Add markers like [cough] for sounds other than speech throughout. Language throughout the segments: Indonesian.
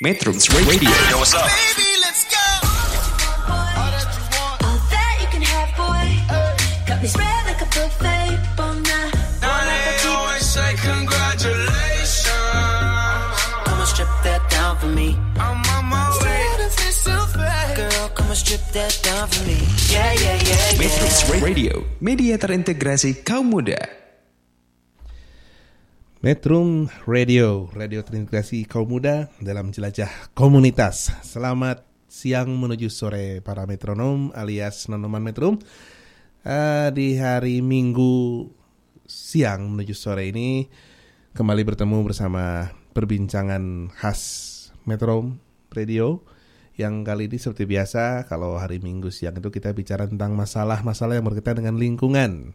Metrums Radio. Yo, what's up? Baby, let's go. All that you can have, boy. Got me spread like a buffet. Bon night. Now they always say congratulations. Come and strip that down for me. I'm on my way. Girl, come and strip that down for me. Yeah, yeah, yeah, yeah. Metrums Radio, media terintegrasi kaum muda. Metrum Radio, radio terintegrasi kaum muda dalam jelajah komunitas. Selamat siang menuju sore para metronom alias nonoman metrum. Eh, di hari Minggu siang menuju sore ini kembali bertemu bersama perbincangan khas Metrum Radio yang kali ini seperti biasa kalau hari Minggu siang itu kita bicara tentang masalah-masalah yang berkaitan dengan lingkungan.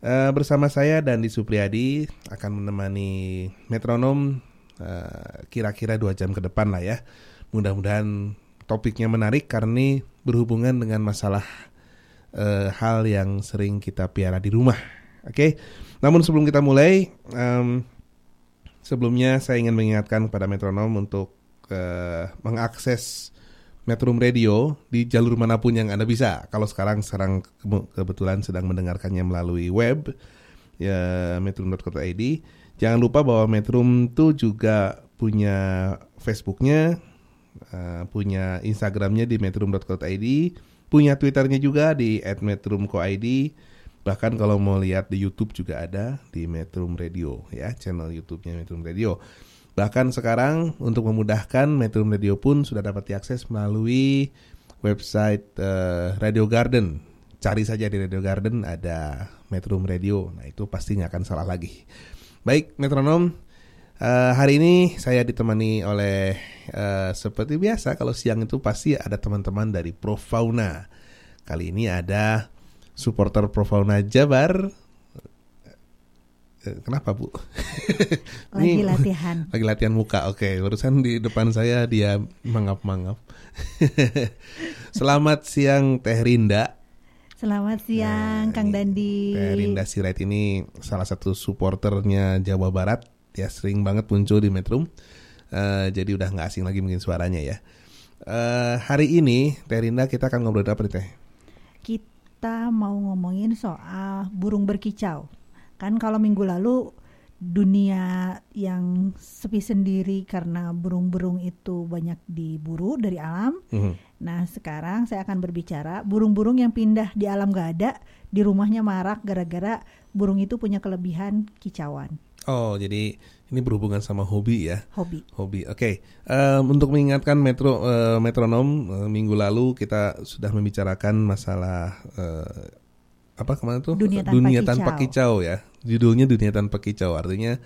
Eh, bersama saya dan di Supriyadi akan menemani metronom eh, kira-kira dua jam ke depan lah ya. Mudah-mudahan topiknya menarik karena berhubungan dengan masalah eh, hal yang sering kita piara di rumah. Oke, namun sebelum kita mulai, em, sebelumnya saya ingin mengingatkan kepada metronom untuk eh, mengakses Metrum Radio di jalur mana pun yang Anda bisa. Kalau sekarang sekarang ke- kebetulan sedang mendengarkannya melalui web ya metrum.co.id. Jangan lupa bahwa Metrum itu juga punya Facebooknya, eh, punya Instagramnya di metrum.co.id, punya Twitternya juga di @metrum.co.id. Bahkan kalau mau lihat di YouTube juga ada di Metrum Radio ya, channel YouTube-nya Metrum Radio. Bahkan sekarang untuk memudahkan Metrum Radio pun sudah dapat diakses melalui website eh, Radio Garden. Cari saja di Radio Garden ada Metrum Radio. Nah itu pasti nggak akan salah lagi. Baik metronom, eh, hari ini saya ditemani oleh eh, seperti biasa kalau siang itu pasti ada teman-teman dari Profauna. Kali ini ada supporter Profauna Jabar. Eh, Kenapa bu? [laughs] Lagi latihan. [laughs] Lagi latihan muka, oke. Barusan di depan saya dia mangap-mangap. [laughs] Selamat siang Teh Rinda. Selamat siang, Kang Dandi. Teh Rinda Sirait ini salah satu supporternya Jawa Barat. Ya sering banget muncul di Metrum. Eh, jadi udah nggak asing lagi mungkin suaranya ya. Eh, hari ini Teh Rinda kita akan ngobrol apa nih Teh? Kita mau ngomongin soal burung berkicau. Kan kalau minggu lalu dunia yang sepi sendiri karena burung-burung itu banyak diburu dari alam. Mhm. Nah, sekarang saya akan berbicara burung-burung yang pindah di alam gak ada, di rumahnya marak gara-gara burung itu punya kelebihan kicauan, Oh jadi ini berhubungan sama hobi ya? hobi. Hobi. Oke, Em, untuk mengingatkan metro eh, metronom eh, minggu lalu kita sudah membicarakan masalah eh, apa ke mana tuh? Dunia tanpa tanpa kicau. kicau ya. Judulnya dunia tanpa kicau. Artinya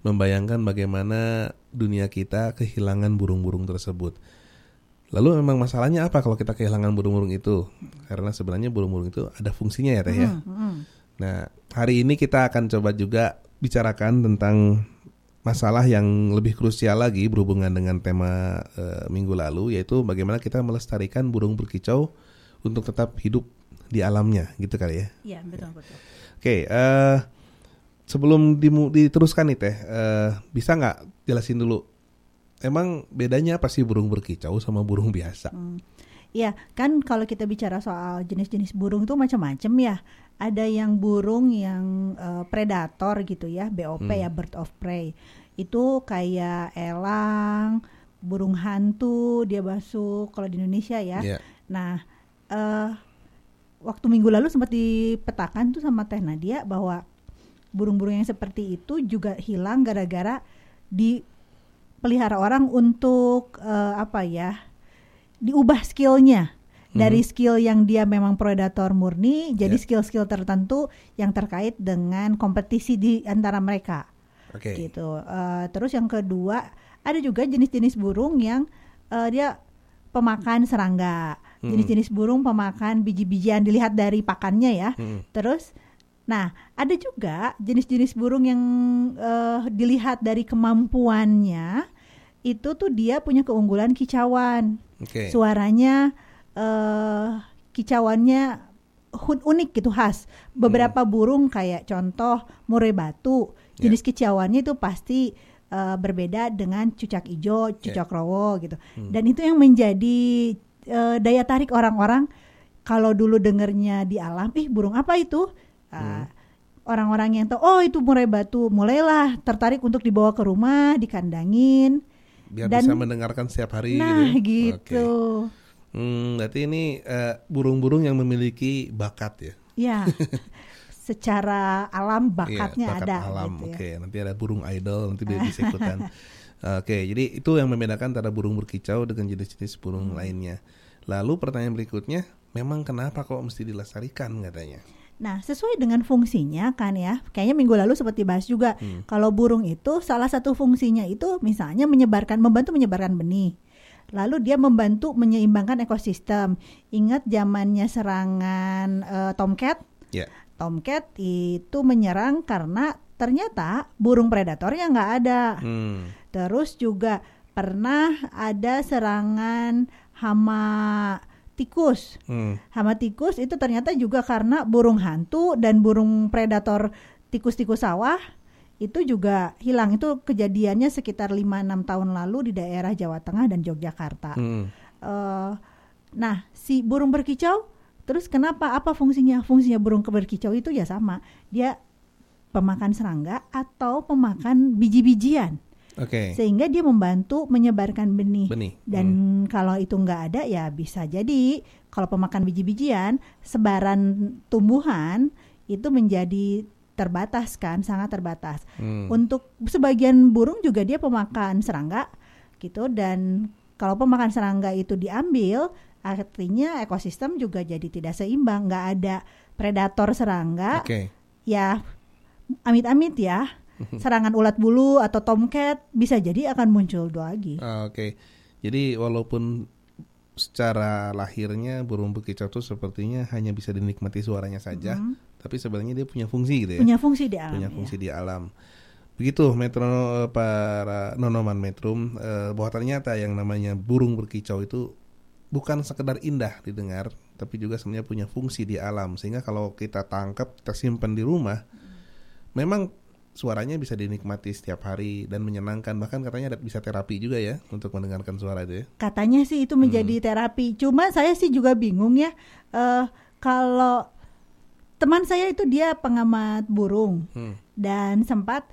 membayangkan bagaimana dunia kita kehilangan burung-burung tersebut. Lalu memang masalahnya apa kalau kita kehilangan burung-burung itu? Karena sebenarnya burung-burung itu ada fungsinya ya teh ya. Hmm, hmm. Nah, hari ini kita akan coba juga bicarakan tentang masalah yang lebih krusial lagi berhubungan dengan tema eh, minggu lalu yaitu bagaimana kita melestarikan burung berkicau untuk tetap hidup di alamnya gitu kali ya. Iya, betul betul. Oke, eh sebelum diteruskan nih teh, eh, bisa nggak jelasin dulu emang bedanya apa sih burung berkicau sama burung biasa? Iya, kan kalau kita bicara soal jenis-jenis burung itu macam-macam ya. Ada yang burung yang eh, predator gitu ya, BOP Hmm. ya, bird of prey. Itu kayak elang, burung hantu, dia masuk kalau di Indonesia ya. Iya. Nah, eh waktu minggu lalu sempat dipetakan tuh sama Teh Nadia bahwa burung-burung yang seperti itu juga hilang gara-gara dipelihara orang untuk eh, apa ya? diubah skillnya dari skill yang dia memang predator murni jadi Ya. skill-skill tertentu yang terkait dengan kompetisi di antara mereka Oke. gitu. Eh, terus yang kedua ada juga jenis-jenis burung yang eh, dia pemakan serangga, Hmm. jenis-jenis burung pemakan biji-bijian dilihat dari pakannya ya. Hmm. Terus, nah ada juga jenis-jenis burung yang eh, dilihat dari kemampuannya itu tuh dia punya keunggulan kicauan, Oke. suaranya eh kicauannya unik gitu khas. Beberapa burung kayak contoh murai batu, Ya. jenis kicauannya itu pasti eh, berbeda dengan cucak ijo, cucak Ya. rowo gitu. Hmm. Dan itu yang menjadi eh, daya tarik orang-orang kalau dulu dengernya di alam, ih burung apa itu? Ah, Orang-orang yang tahu, oh itu murai batu, mulailah tertarik untuk dibawa ke rumah, dikandangin. Biar Dan- bisa mendengarkan setiap hari Nah gitu. [laughs] gitu. Oke. Hmm, berarti ini eh, burung-burung yang memiliki bakat ya. Ya, [laughs] secara alam bakatnya Iya, bakat ada. alam. gitu ya. Oke, nanti ada burung idol, nanti dia bisa ikutan. [laughs] Oke, jadi itu yang membedakan antara burung berkicau dengan jenis-jenis Hmm. burung lainnya. Lalu pertanyaan berikutnya, memang kenapa kok mesti dilestarikan katanya? Nah, sesuai dengan fungsinya kan ya. Kayaknya minggu lalu seperti bahas juga. Hmm. Kalau burung itu salah satu fungsinya itu misalnya menyebarkan membantu menyebarkan benih. Lalu dia membantu menyeimbangkan ekosistem. Ingat zamannya serangan eh, tomcat? Ya, Tomcat itu menyerang karena ternyata burung predatornya nggak ada. hmm, Terus juga pernah ada serangan hama tikus. hmm, Hama tikus itu ternyata juga karena burung hantu dan burung predator tikus-tikus sawah itu juga hilang. Itu kejadiannya sekitar 5-6 tahun lalu di daerah Jawa Tengah dan Yogyakarta. hmm. Eh, nah, si burung berkicau terus kenapa apa fungsinya? Fungsinya burung berkicau itu ya sama. Dia pemakan serangga atau pemakan biji-bijian Oke, sehingga dia membantu menyebarkan benih. benih. Dan Hmm. kalau itu nggak ada ya bisa jadi kalau pemakan biji-bijian sebaran tumbuhan itu menjadi terbatas kan, sangat terbatas. Hmm. Untuk sebagian burung juga dia pemakan serangga gitu dan kalau pemakan serangga itu diambil artinya ekosistem juga jadi tidak seimbang, nggak ada predator serangga Oke, ya amit-amit ya [laughs] serangan ulat bulu atau tomcat bisa jadi akan muncul lagi. Ah, oke. Jadi walaupun secara lahirnya burung berkicau itu sepertinya hanya bisa dinikmati suaranya saja, tapi sebenarnya dia punya fungsi gitu ya. Punya fungsi di alam. punya ya. fungsi di alam. Begitu metro para nonoman metrum eh, bahwa ternyata yang namanya burung berkicau itu bukan sekedar indah didengar, tapi juga sebenarnya punya fungsi di alam. Sehingga kalau kita tangkap, kita simpan di rumah, memang suaranya bisa dinikmati setiap hari dan menyenangkan. Bahkan katanya ada bisa terapi juga ya untuk mendengarkan suara itu ya. Katanya sih itu menjadi Hmm. terapi. Cuma saya sih juga bingung ya eh kalau teman saya itu dia pengamat burung Hmm. dan sempat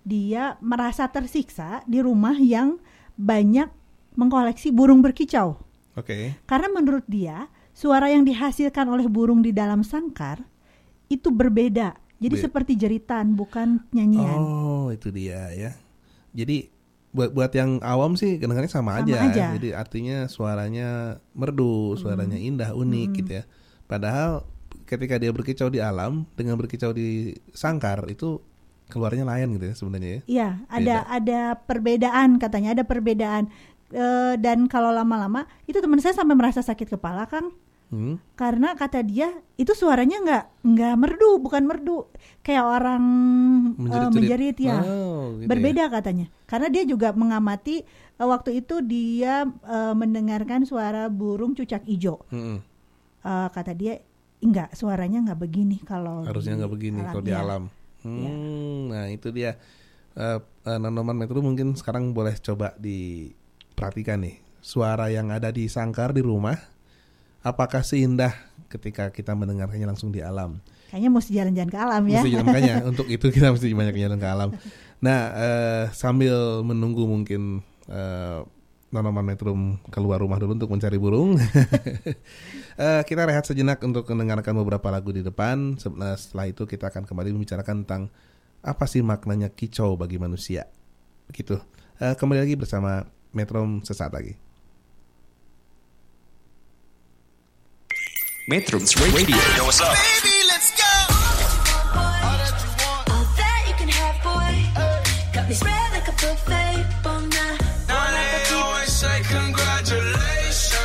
dia merasa tersiksa di rumah yang banyak mengkoleksi burung berkicau. Oke. Karena menurut dia suara yang dihasilkan oleh burung di dalam sangkar itu berbeda. Jadi Be- seperti jeritan bukan nyanyian. Oh, itu dia ya. Jadi buat buat yang awam sih kedengarannya sama, Sama aja. aja. Jadi artinya suaranya merdu, suaranya indah, unik gitu ya. Padahal ketika dia berkicau di alam dengan berkicau di sangkar itu keluarnya lain gitu ya sebenarnya ya. Iya, ada ada perbedaan katanya, ada perbedaan. Eh, dan kalau lama-lama itu teman saya sampai merasa sakit kepala, Kang. Hmm. Karena kata dia itu suaranya nggak nggak merdu, bukan merdu, kayak orang eh, Menjerit-jerit. menjerit ya. Oh, gitu Berbeda katanya. Karena dia juga mengamati eh, waktu itu dia eh, mendengarkan suara burung cucak ijo. Mm-mm. Eh, kata dia enggak, suaranya nggak begini kalau Harusnya nggak begini kalau di ya. alam. Hmm, Nah itu dia. Eh eh, Nanoman Metro mungkin sekarang boleh coba diperhatikan nih suara yang ada di sangkar di rumah. Apakah seindah ketika kita mendengarkannya langsung di alam? Kayaknya mesti jalan-jalan ke alam ya. Mesti makanya [laughs] untuk itu kita mesti banyak jalan ke alam. Nah eh, sambil menunggu mungkin eh, Nanoman Metro keluar rumah dulu untuk mencari burung. [laughs] Eh, kita rehat sejenak untuk mendengarkan beberapa lagu di depan. Se- Setelah itu kita akan kembali membicarakan tentang apa sih maknanya kicau bagi manusia. Begitu. Eh, kembali lagi bersama Metro sesaat lagi. Metrums Radio. Yo, what's up? Baby, let's go. All that you can have, boy. Got me spread like a buffet. Bon night. Now they always say congratulations.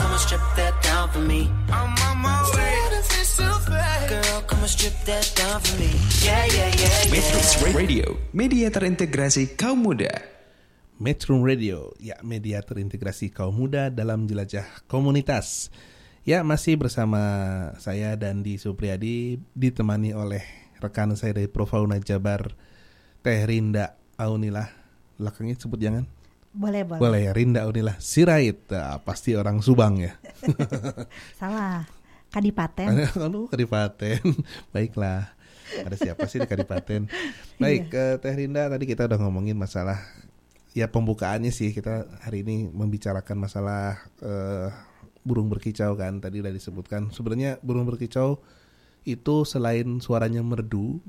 Come and strip that down for me. I'm on my way. Girl, come and strip that down for me. Yeah, yeah, yeah, yeah. Metrums Radio. Media terintegrasi kaum muda. Metro Radio, ya media terintegrasi kaum muda dalam jelajah komunitas. Ya masih bersama saya Dandi Supriyadi ditemani oleh rekan saya dari Profauna Jabar Teh Rinda Aunilah. Belakangnya sebut jangan. Boleh, boleh. boleh ya Rinda Aunilah Sirait. Ah, pasti orang Subang ya. [laughs] Salah. Kadipaten. Aduh Kadipaten. [laughs] Baiklah. Ada siapa sih di Kadipaten? [laughs] Baik eh, Teh Rinda tadi kita udah ngomongin masalah ya pembukaannya sih. Kita hari ini membicarakan masalah eh, burung berkicau kan tadi udah disebutkan. Sebenarnya burung berkicau itu selain suaranya merdu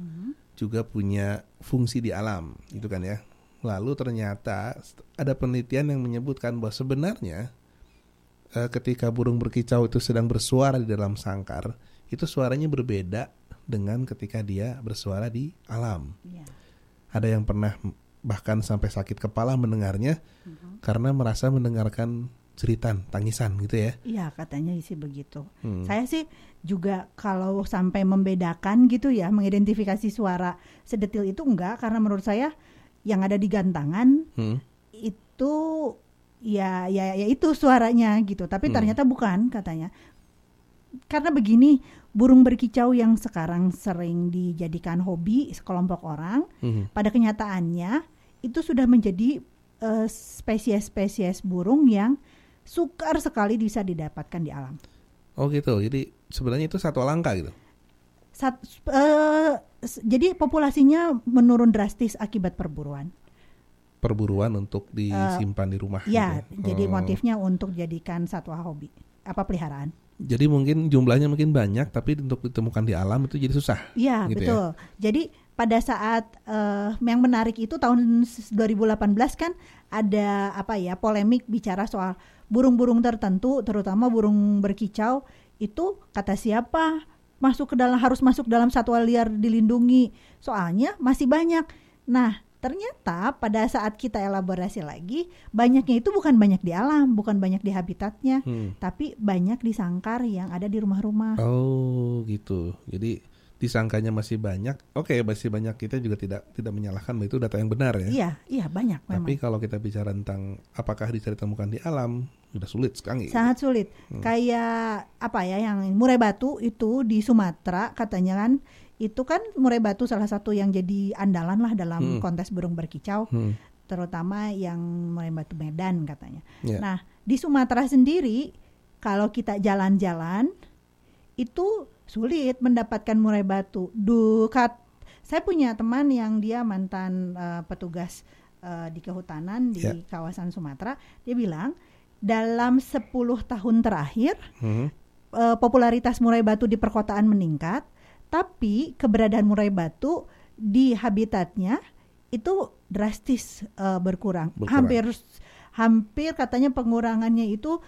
juga punya fungsi di alam gitu kan ya. Lalu ternyata ada penelitian yang menyebutkan bahwa sebenarnya eh, ketika burung berkicau itu sedang bersuara di dalam sangkar itu suaranya berbeda dengan ketika dia bersuara di alam. Iya. ada yang pernah bahkan sampai sakit kepala mendengarnya karena merasa mendengarkan ceritan tangisan gitu ya Iya katanya sih begitu. Hmm. Saya sih juga kalau sampai membedakan gitu ya, mengidentifikasi suara sedetil itu enggak karena menurut saya yang ada di gantangan Hmm. itu ya ya ya itu suaranya gitu. Tapi Hmm. ternyata bukan katanya. Karena begini, burung berkicau yang sekarang sering dijadikan hobi sekelompok orang, Hmm. pada kenyataannya itu sudah menjadi eh, spesies-spesies burung yang sukar sekali bisa didapatkan di alam. oh gitu jadi sebenarnya itu satu langkah gitu Sat- s- jadi populasinya menurun drastis akibat perburuan. perburuan untuk disimpan di rumah Ya, gitu. jadi Oh. motifnya untuk jadikan satwa hobi, apa peliharaan. jadi mungkin jumlahnya mungkin banyak tapi untuk ditemukan di alam itu jadi susah Iya, Gitu ya? betul. Jadi pada saat eh, yang menarik itu tahun s- 2018 kan ada apa ya polemik bicara soal burung-burung tertentu, terutama burung berkicau itu kata siapa masuk ke dalam harus masuk dalam satwa liar dilindungi. Soalnya masih banyak. Nah, ternyata pada saat kita elaborasi lagi, banyaknya itu bukan banyak di alam, bukan banyak di habitatnya, Hmm. tapi banyak di sangkar yang ada di rumah-rumah. oh gitu jadi disangkanya masih banyak oke masih banyak kita juga tidak tidak menyalahkan itu data yang benar ya Iya, iya banyak memang. tapi kalau kita bicara tentang apakah bisa ditemukan di alam sudah sulit sekali sangat sulit. Hmm. Kayak apa ya yang murai batu itu di Sumatera katanya kan itu kan murai batu salah satu yang jadi andalan lah dalam Hmm. kontes burung berkicau, Hmm. terutama yang murai batu Medan katanya. Ya. Nah, di Sumatera sendiri kalau kita jalan-jalan itu sulit mendapatkan murai batu. Dukat saya punya teman yang dia mantan eh, petugas eh, di kehutanan di Ya. kawasan Sumatera, dia bilang dalam 10 tahun terakhir Hmm. eh, popularitas murai batu di perkotaan meningkat, tapi keberadaan murai batu di habitatnya itu drastis eh, berkurang. Berkurang. Hampir hampir katanya pengurangannya itu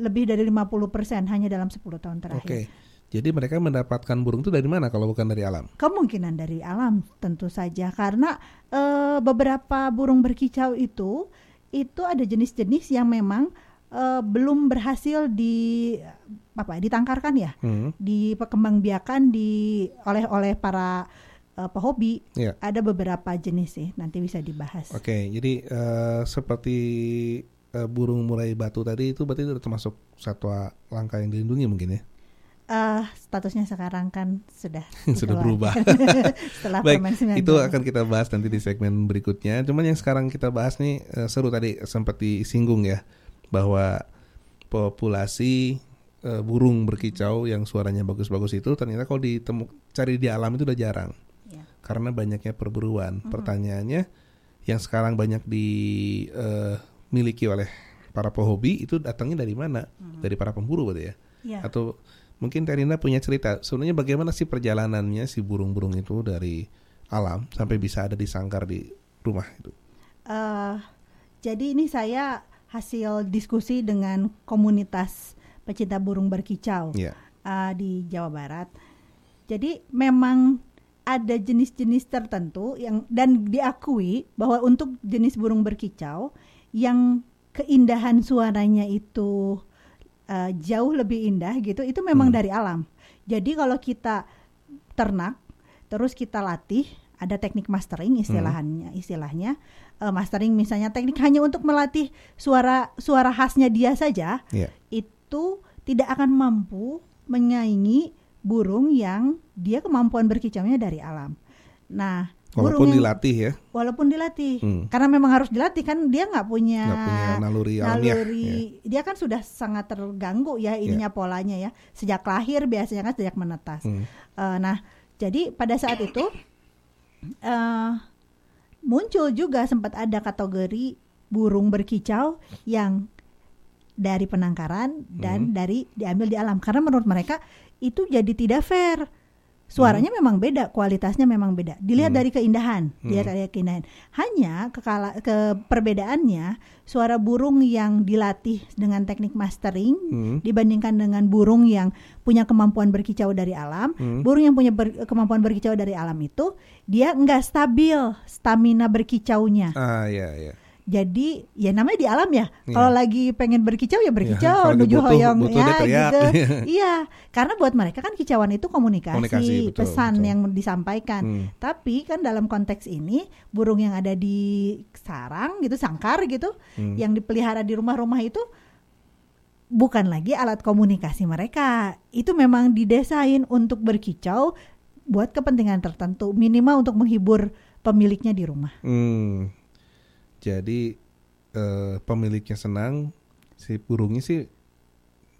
lebih dari 50% hanya dalam 10 tahun Oke. terakhir. Jadi mereka mendapatkan burung itu dari mana kalau bukan dari alam? Kemungkinan dari alam tentu saja karena eh, beberapa burung berkicau itu itu ada jenis-jenis yang memang eh, belum berhasil di apa ditangkarkan ya, Hmm. diperkembangbiakan di oleh oleh para eh, pehobi. Ya. Ada beberapa jenis sih, nanti bisa dibahas. Oke, jadi eh, seperti eh, burung murai batu tadi itu berarti itu termasuk satwa langka yang dilindungi mungkin ya? Eh, statusnya sekarang kan sudah [laughs] Sudah berubah. [laughs] Setelah Baik, Permen 19. itu akan kita bahas nanti di segmen berikutnya. Cuman yang sekarang kita bahas nih eh, seru tadi sempat disinggung ya bahwa populasi eh, burung berkicau yang suaranya bagus-bagus itu ternyata kalau ditemu cari di alam itu udah jarang Ya. karena banyaknya perburuan. Pertanyaannya yang sekarang banyak dimiliki oleh para pehobi itu datangnya dari mana? Dari para pemburu berarti ya? Ya. Atau mungkin Terina punya cerita sebenarnya bagaimana sih perjalanannya si burung-burung itu dari alam sampai bisa ada di sangkar di rumah itu? Eh, jadi ini saya hasil diskusi dengan komunitas pecinta burung berkicau Iya. eh, di Jawa Barat. Jadi memang ada jenis-jenis tertentu yang dan diakui bahwa untuk jenis burung berkicau yang keindahan suaranya itu eh, jauh lebih indah gitu, itu memang Hmm. dari alam. Jadi kalau kita ternak, terus kita latih, ada teknik mastering istilahnya, istilahnya eh, mastering misalnya teknik hanya untuk melatih suara suara khasnya dia saja, Iya. itu tidak akan mampu menyaingi burung yang dia kemampuan berkicaunya dari alam. Nah, Walaupun burung dilatih ya. walaupun dilatih. Hmm. karena memang harus dilatih kan dia nggak punya punya naluri alamiah, ya. naluri- dia kan sudah sangat terganggu ya ininya polanya ya. Sejak lahir biasanya kan sejak menetas. Hmm. Eh, nah jadi pada saat itu eh muncul juga sempat ada kategori burung berkicau yang dari penangkaran dan dari diambil di alam. Karena menurut mereka itu jadi tidak fair suaranya memang beda kualitasnya memang beda dilihat dari keindahan dilihat dari keindahan hanya kekala, ke perbedaannya suara burung yang dilatih dengan teknik mastering Hmm. dibandingkan dengan burung yang punya kemampuan berkicau dari alam Hmm. burung yang punya ber- kemampuan berkicau dari alam itu dia nggak stabil stamina berkicaunya Ah ya ya. Jadi ya namanya di alam ya Iya. kalau lagi pengen berkicau ya berkicau kalau nuju butuh- hoyong butuh ya teriak. gitu [laughs] iya karena buat mereka kan kicauan itu komunikasi, Komunikasi, betul, pesan betul. yang disampaikan Hmm. tapi kan dalam konteks ini burung yang ada di sarang gitu sangkar gitu Hmm. yang dipelihara di rumah-rumah itu bukan lagi alat komunikasi mereka itu memang didesain untuk berkicau buat kepentingan tertentu minimal untuk menghibur pemiliknya di rumah Hmm. Jadi eh, pemiliknya senang, si burungnya sih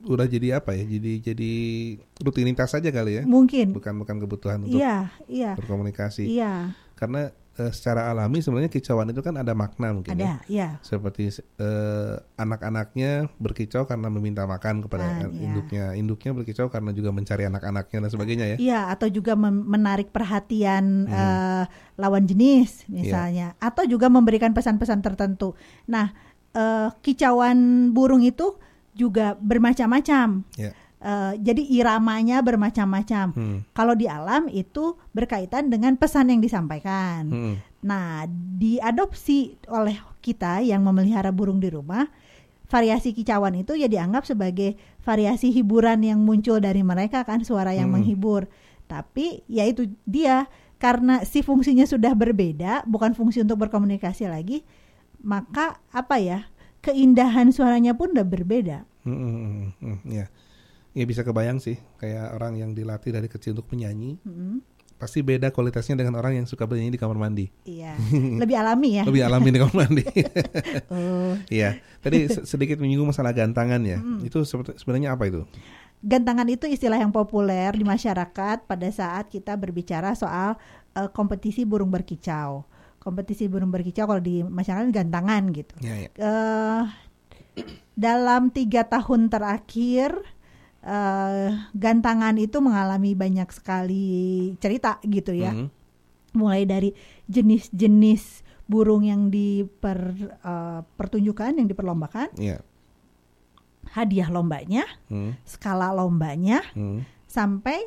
udah jadi apa ya? Jadi jadi rutinitas saja kali ya. mungkin Bukan bukan kebutuhan untuk iya iya berkomunikasi. iya Karena eh, secara alami sebenarnya kicauan itu kan ada makna mungkin ya. ada iya Seperti eh, anak-anaknya berkicau karena meminta makan kepada Ah, iya. induknya, induknya berkicau karena juga mencari anak-anaknya dan sebagainya ya. Iya, atau juga menarik perhatian Hmm. eh, lawan jenis misalnya, atau juga memberikan pesan-pesan tertentu. Nah, eh, kicauan burung itu juga bermacam-macam. Ya. Eh, jadi iramanya bermacam-macam. Hmm. Kalau di alam itu berkaitan dengan pesan yang disampaikan. Hmm. Nah, diadopsi oleh kita yang memelihara burung di rumah, variasi kicauan itu ya dianggap sebagai variasi hiburan yang muncul dari mereka kan suara yang Hmm. menghibur. Tapi ya itu dia karena si fungsinya sudah berbeda, bukan fungsi untuk berkomunikasi lagi, maka apa ya? Keindahan suaranya pun udah berbeda. Hmm, hmm, hmm, hmm, ya. Ya bisa kebayang sih kayak orang yang dilatih dari kecil untuk menyanyi Mm, pasti beda kualitasnya dengan orang yang suka bernyanyi di kamar mandi. iya, lebih alami ya. Lebih alami di kamar mandi. [laughs] Oh. Iya. Tadi se- sedikit menyinggung masalah gantangan ya. Itu seperti- sebenarnya apa itu? Gantangan itu istilah yang populer di masyarakat pada saat kita berbicara soal eh, kompetisi burung berkicau. Kompetisi burung berkicau kalau di masyarakat gantangan gitu. Ya, ya. Eh, dalam tiga tahun terakhir eh, gantangan itu mengalami banyak sekali cerita gitu ya. Mhm. Mulai dari jenis-jenis burung yang dipertunjukkan, yang diperlombakan, Iya. hadiah lombanya, Hmm, skala lombanya, hmm, sampai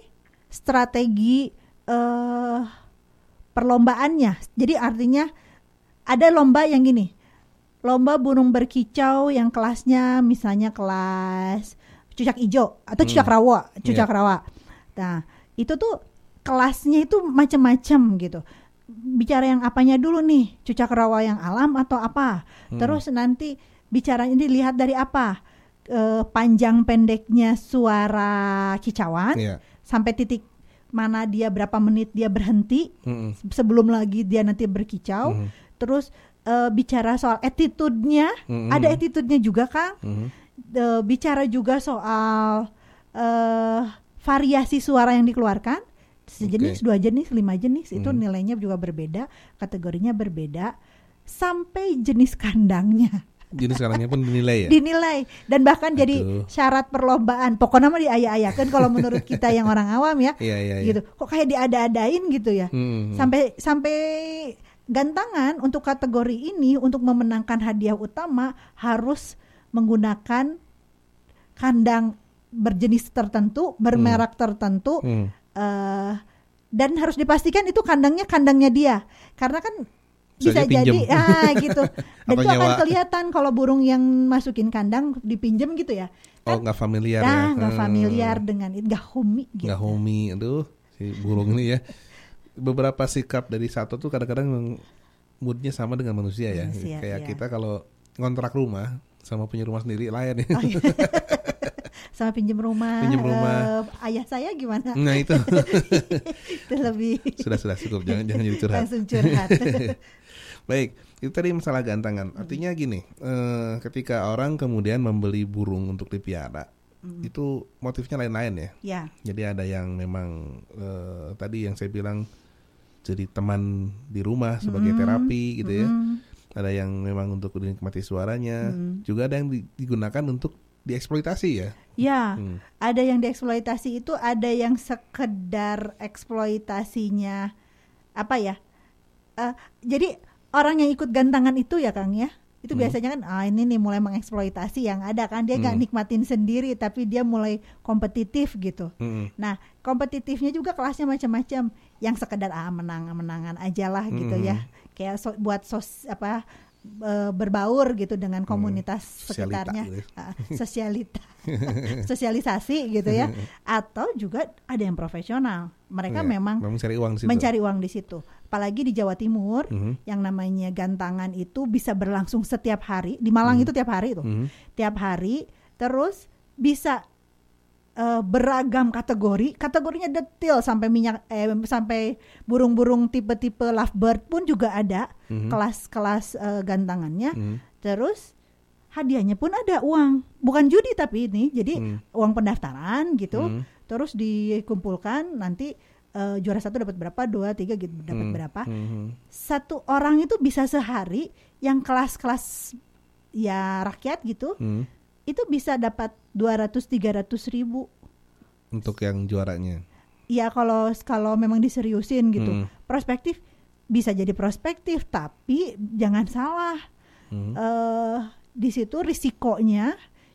strategi eh perlombaannya. Jadi artinya ada lomba yang gini. Lomba burung berkicau yang kelasnya misalnya kelas cucak ijo atau cucak Hmm. rawa, cucak Iya. rawa. Nah, itu tuh kelasnya itu macam-macam gitu. Bicara yang apanya dulu nih, cucak rawa yang alam atau apa? Hmm. Terus nanti bicara ini dilihat dari apa? Eh, panjang pendeknya suara kicauan Iya. sampai titik mana dia berapa menit dia berhenti Hmm, sebelum lagi dia nanti berkicau. Mhm. Terus eh, bicara soal attitude-nya, Mhm. ada attitude-nya juga Kang. hmm, Eh, bicara juga soal eh variasi suara yang dikeluarkan. Sejenis, Oke. dua jenis, lima jenis itu Mhm. nilainya juga berbeda, kategorinya berbeda sampai jenis kandangnya Jadi sekarangnya pun dinilai ya. dinilai dan bahkan jadi Aduh. syarat perlombaan. Pokoknya mah diaya-ayakan kalau menurut kita yang orang awam ya. [laughs] Iya, iya, iya. Gitu. Kok kayak diada-adain gitu ya. Hmm. Sampai sampai gantangan untuk kategori ini untuk memenangkan hadiah utama harus menggunakan kandang berjenis tertentu, bermerek tertentu Hmm. eh, dan harus dipastikan itu kandangnya kandangnya dia. Karena kan bisa aja jadi pinjem. ah [laughs] gitu. Dan itu akan kelihatan kalau burung yang masukin kandang dipinjem gitu ya. Oh nggak familiar ya? Nah, nggak Hmm. familiar dengan itu, nggak homey gitu. Nggak homey, aduh si burung ini ya. Beberapa sikap dari satu tuh kadang-kadang moodnya sama dengan manusia ya. Manusia, Kayak iya. kita kalau ngontrak rumah sama punya rumah sendiri lain ya. Oh, iya. [laughs] sama pinjem rumah. Pinjem rumah. Eh, ayah saya gimana? Nah itu [laughs] itu lebih sudah sudah cukup jangan jangan jadi curhat. langsung curhat. [laughs] Baik, itu tadi masalah gantangan. Artinya gini, eh, ketika orang kemudian membeli burung untuk dipiara, itu motifnya lain-lain ya. ya, Jadi ada yang memang eh, tadi yang saya bilang jadi teman di rumah sebagai terapi gitu ya. Ada yang memang untuk menikmati suaranya, juga ada yang di- digunakan untuk dieksploitasi ya. ya. Hmm. Ada yang dieksploitasi itu, ada yang sekedar eksploitasinya apa ya? Eh, jadi orang yang ikut gantangan itu ya Kang ya, itu biasanya kan ah ini nih mulai mengeksploitasi yang ada kan dia nggak Hmm. nikmatin sendiri tapi dia mulai kompetitif gitu. Mm-mm. Nah, kompetitifnya juga kelasnya macam-macam. Yang sekedar ah menang-menangan aja lah gitu Mm-mm. ya. Kayak so- buat sos apa e, berbaur gitu dengan komunitas Hmm. Sosialita sekitarnya. gitu ya. Ah, sosialita. [laughs] Sosialisasi gitu ya. [laughs] Atau juga ada yang profesional. Mereka Iya, memang mencari uang di situ. mencari uang di situ. Apalagi di Jawa Timur Mhm. yang namanya gantangan itu bisa berlangsung setiap hari. Di Malang itu tiap hari itu Mhm. tiap hari terus bisa eh, beragam kategori kategorinya detail sampai minyak eh, sampai burung-burung tipe-tipe lovebird pun juga ada Mhm. kelas-kelas eh, gantangannya Mhm. terus hadiahnya pun ada uang bukan judi tapi ini jadi Hmm. uang pendaftaran gitu Hmm. terus dikumpulkan nanti eh, juara satu dapat berapa dua tiga gitu dapat Hmm. berapa Mhm. satu orang itu bisa sehari yang kelas-kelas ya rakyat gitu Mhm. Itu bisa dapat 200 300 ribu Untuk yang juaranya. ya kalau kalau memang diseriusin gitu Hmm. prospektif bisa jadi prospektif tapi jangan salah Mhm. eh di situ risikonya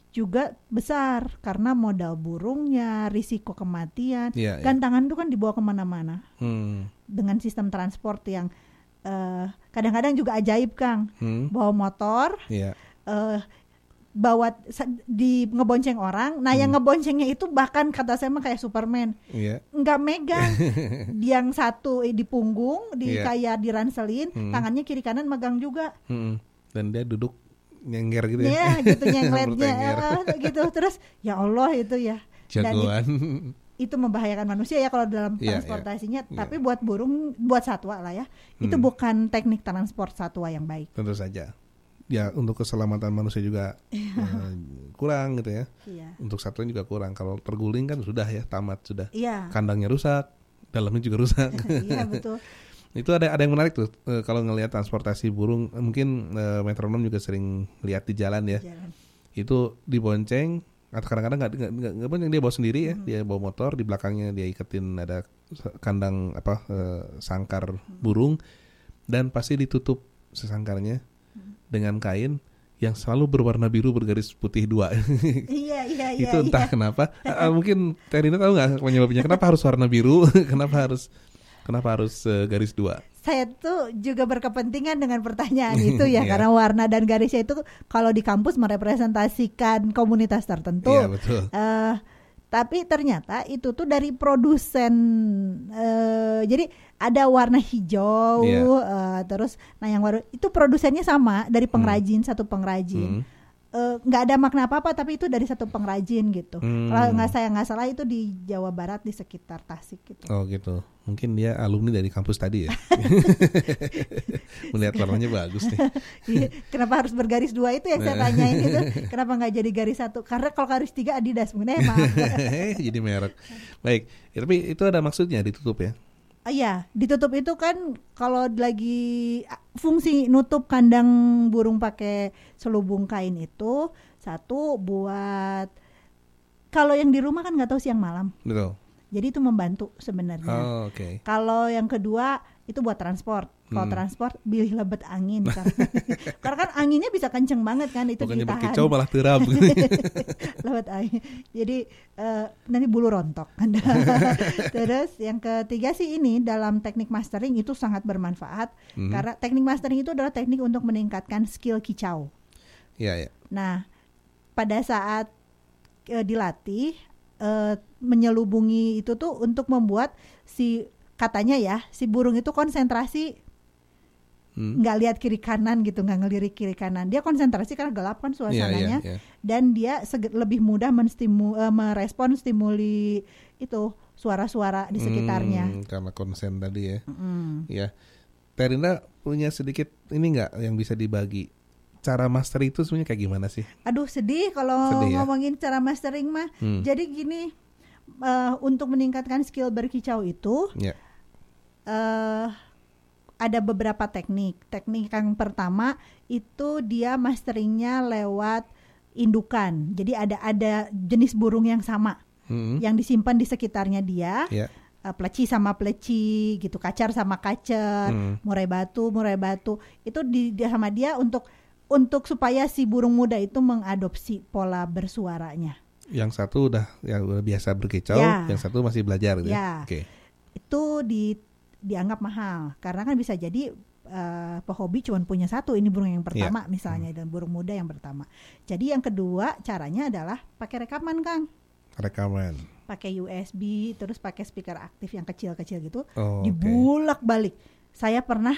juga besar karena modal burungnya risiko kematian Iya, iya. gantangan itu kan dibawa ke mana-mana Hmm. dengan sistem transport yang eh, kadang-kadang juga ajaib kang Hmm. bawa motor Iya. eh bawa di ngebonceng orang. Nah, yang ngeboncengnya itu bahkan kata saya mah kayak Superman, Iya. nggak megang. [laughs] yang satu eh, di punggung, di Iya. kayak diranselin, Hmm. tangannya kiri kanan megang juga. Mhm. Dan dia duduk nyengger gitu ya. Ya, gitu [laughs] nyengletnya Bertengger. eh, gitu. Terus ya Allah itu ya. Dan Jagoan. it- [laughs] itu membahayakan manusia ya kalau dalam Iya, transportasinya, iya. tapi buat burung, buat satwa lah ya. Itu Hmm. bukan teknik transport satwa yang baik. Tentu saja. Ya untuk keselamatan manusia juga eh, kurang gitu ya. Iya. Untuk satwa juga kurang. Kalau terguling kan sudah ya tamat sudah. Iya. Kandangnya rusak, dalamnya juga rusak. [laughs] Iya, [laughs] betul. Itu ada ada yang menarik tuh eh, kalau ngelihat transportasi burung eh, mungkin eh, metronom juga sering lihat di jalan ya. Jalan. Itu dibonceng atau kadang-kadang nggak nggak nggak dia bawa sendiri ya. Dia bawa motor di belakangnya dia iketin ada kandang apa eh, sangkar burung dan pasti ditutup sesangkarnya dengan kain yang selalu berwarna biru bergaris putih dua. [laughs] Iya, iya, [laughs] iya. itu entah iya. kenapa. Ah, [laughs] mungkin Terina tahu nggak penyebabnya? Kenapa harus warna biru? kenapa harus kenapa harus eh, garis dua? saya tuh juga berkepentingan dengan pertanyaan itu ya Iya. karena warna dan garisnya itu kalau di kampus merepresentasikan komunitas tertentu. Iya betul. Eh, tapi ternyata itu tuh dari produsen eh jadi ada warna hijau Iya. eh, terus nah yang warna itu produsennya sama dari pengrajin satu pengrajin. Hmm. Eh, nggak ada makna apa-apa tapi itu dari satu pengrajin gitu. Hmm. Kalau nggak saya nggak salah itu di Jawa Barat di sekitar Tasik gitu. Oh gitu. Mungkin dia alumni dari kampus tadi ya. [laughs] Melihat warnanya bagus nih. [laughs] Iya, Kenapa harus bergaris dua itu yang saya tanyain itu? [laughs] Kenapa nggak jadi garis satu? Karena kalau garis tiga Adidas mungkin maaf. Jadi merek. Baik. Ya, tapi itu ada maksudnya ditutup ya. Ah, Iya, ditutup itu kan kalau lagi fungsi nutup kandang burung pakai selubung kain itu satu buat kalau yang di rumah kan nggak tahu siang malam, Betul. Jadi itu membantu sebenarnya. Oh, oke. Kalau yang kedua itu buat transport. Kalau Hmm. transport pilih lebet angin kan. [laughs] [laughs] Karena kan anginnya bisa kenceng banget kan itu Bukannya ditahan. berkicau malah terap. [laughs] lewat angin. Jadi eh, nanti bulu rontok. Terus yang ketiga sih ini dalam teknik mastering itu sangat bermanfaat Mhm. karena teknik mastering itu adalah teknik untuk meningkatkan skill kicau. Iya, ya. Nah, pada saat eh, dilatih eh, menyelubungi itu tuh untuk membuat si katanya ya si burung itu konsentrasi Hmm. nggak lihat kiri kanan gitu, nggak ngelirik kiri kanan. Dia konsentrasi karena gelap kan suasananya, iya, iya. dan dia lebih mudah menstimu, eh, merespon stimuli itu suara-suara di sekitarnya. Hmm, karena konsen tadi ya. Mm. Ya. Terinda punya sedikit ini nggak yang bisa dibagi? Cara master itu sebenarnya kayak gimana sih? Aduh sedih kalau Sedih ya? ngomongin cara mastering mah. Hmm. Jadi gini, eh, untuk meningkatkan skill berkicau itu Ya. eh ada beberapa teknik. Teknik yang pertama itu dia masteringnya lewat indukan. Jadi ada ada jenis burung yang sama Hmm. yang disimpan di sekitarnya dia. Ya. eh, pleci sama pleci gitu, kacar sama kacer, Hmm. murai batu, murai batu. Itu di, di- sama dia untuk untuk supaya si burung muda itu mengadopsi pola bersuaranya. Yang satu udah ya udah biasa berkicau, Ya. yang satu masih belajar gitu. Ya. Oke. Itu di dianggap mahal karena kan bisa jadi eh, pehobi cuma punya satu ini burung yang pertama Iya. misalnya dan burung muda yang pertama. Jadi yang kedua caranya adalah pakai rekaman Kang, Rekaman. pakai USB terus pakai speaker aktif yang kecil-kecil gitu, Oh, dibulak-balik. Saya pernah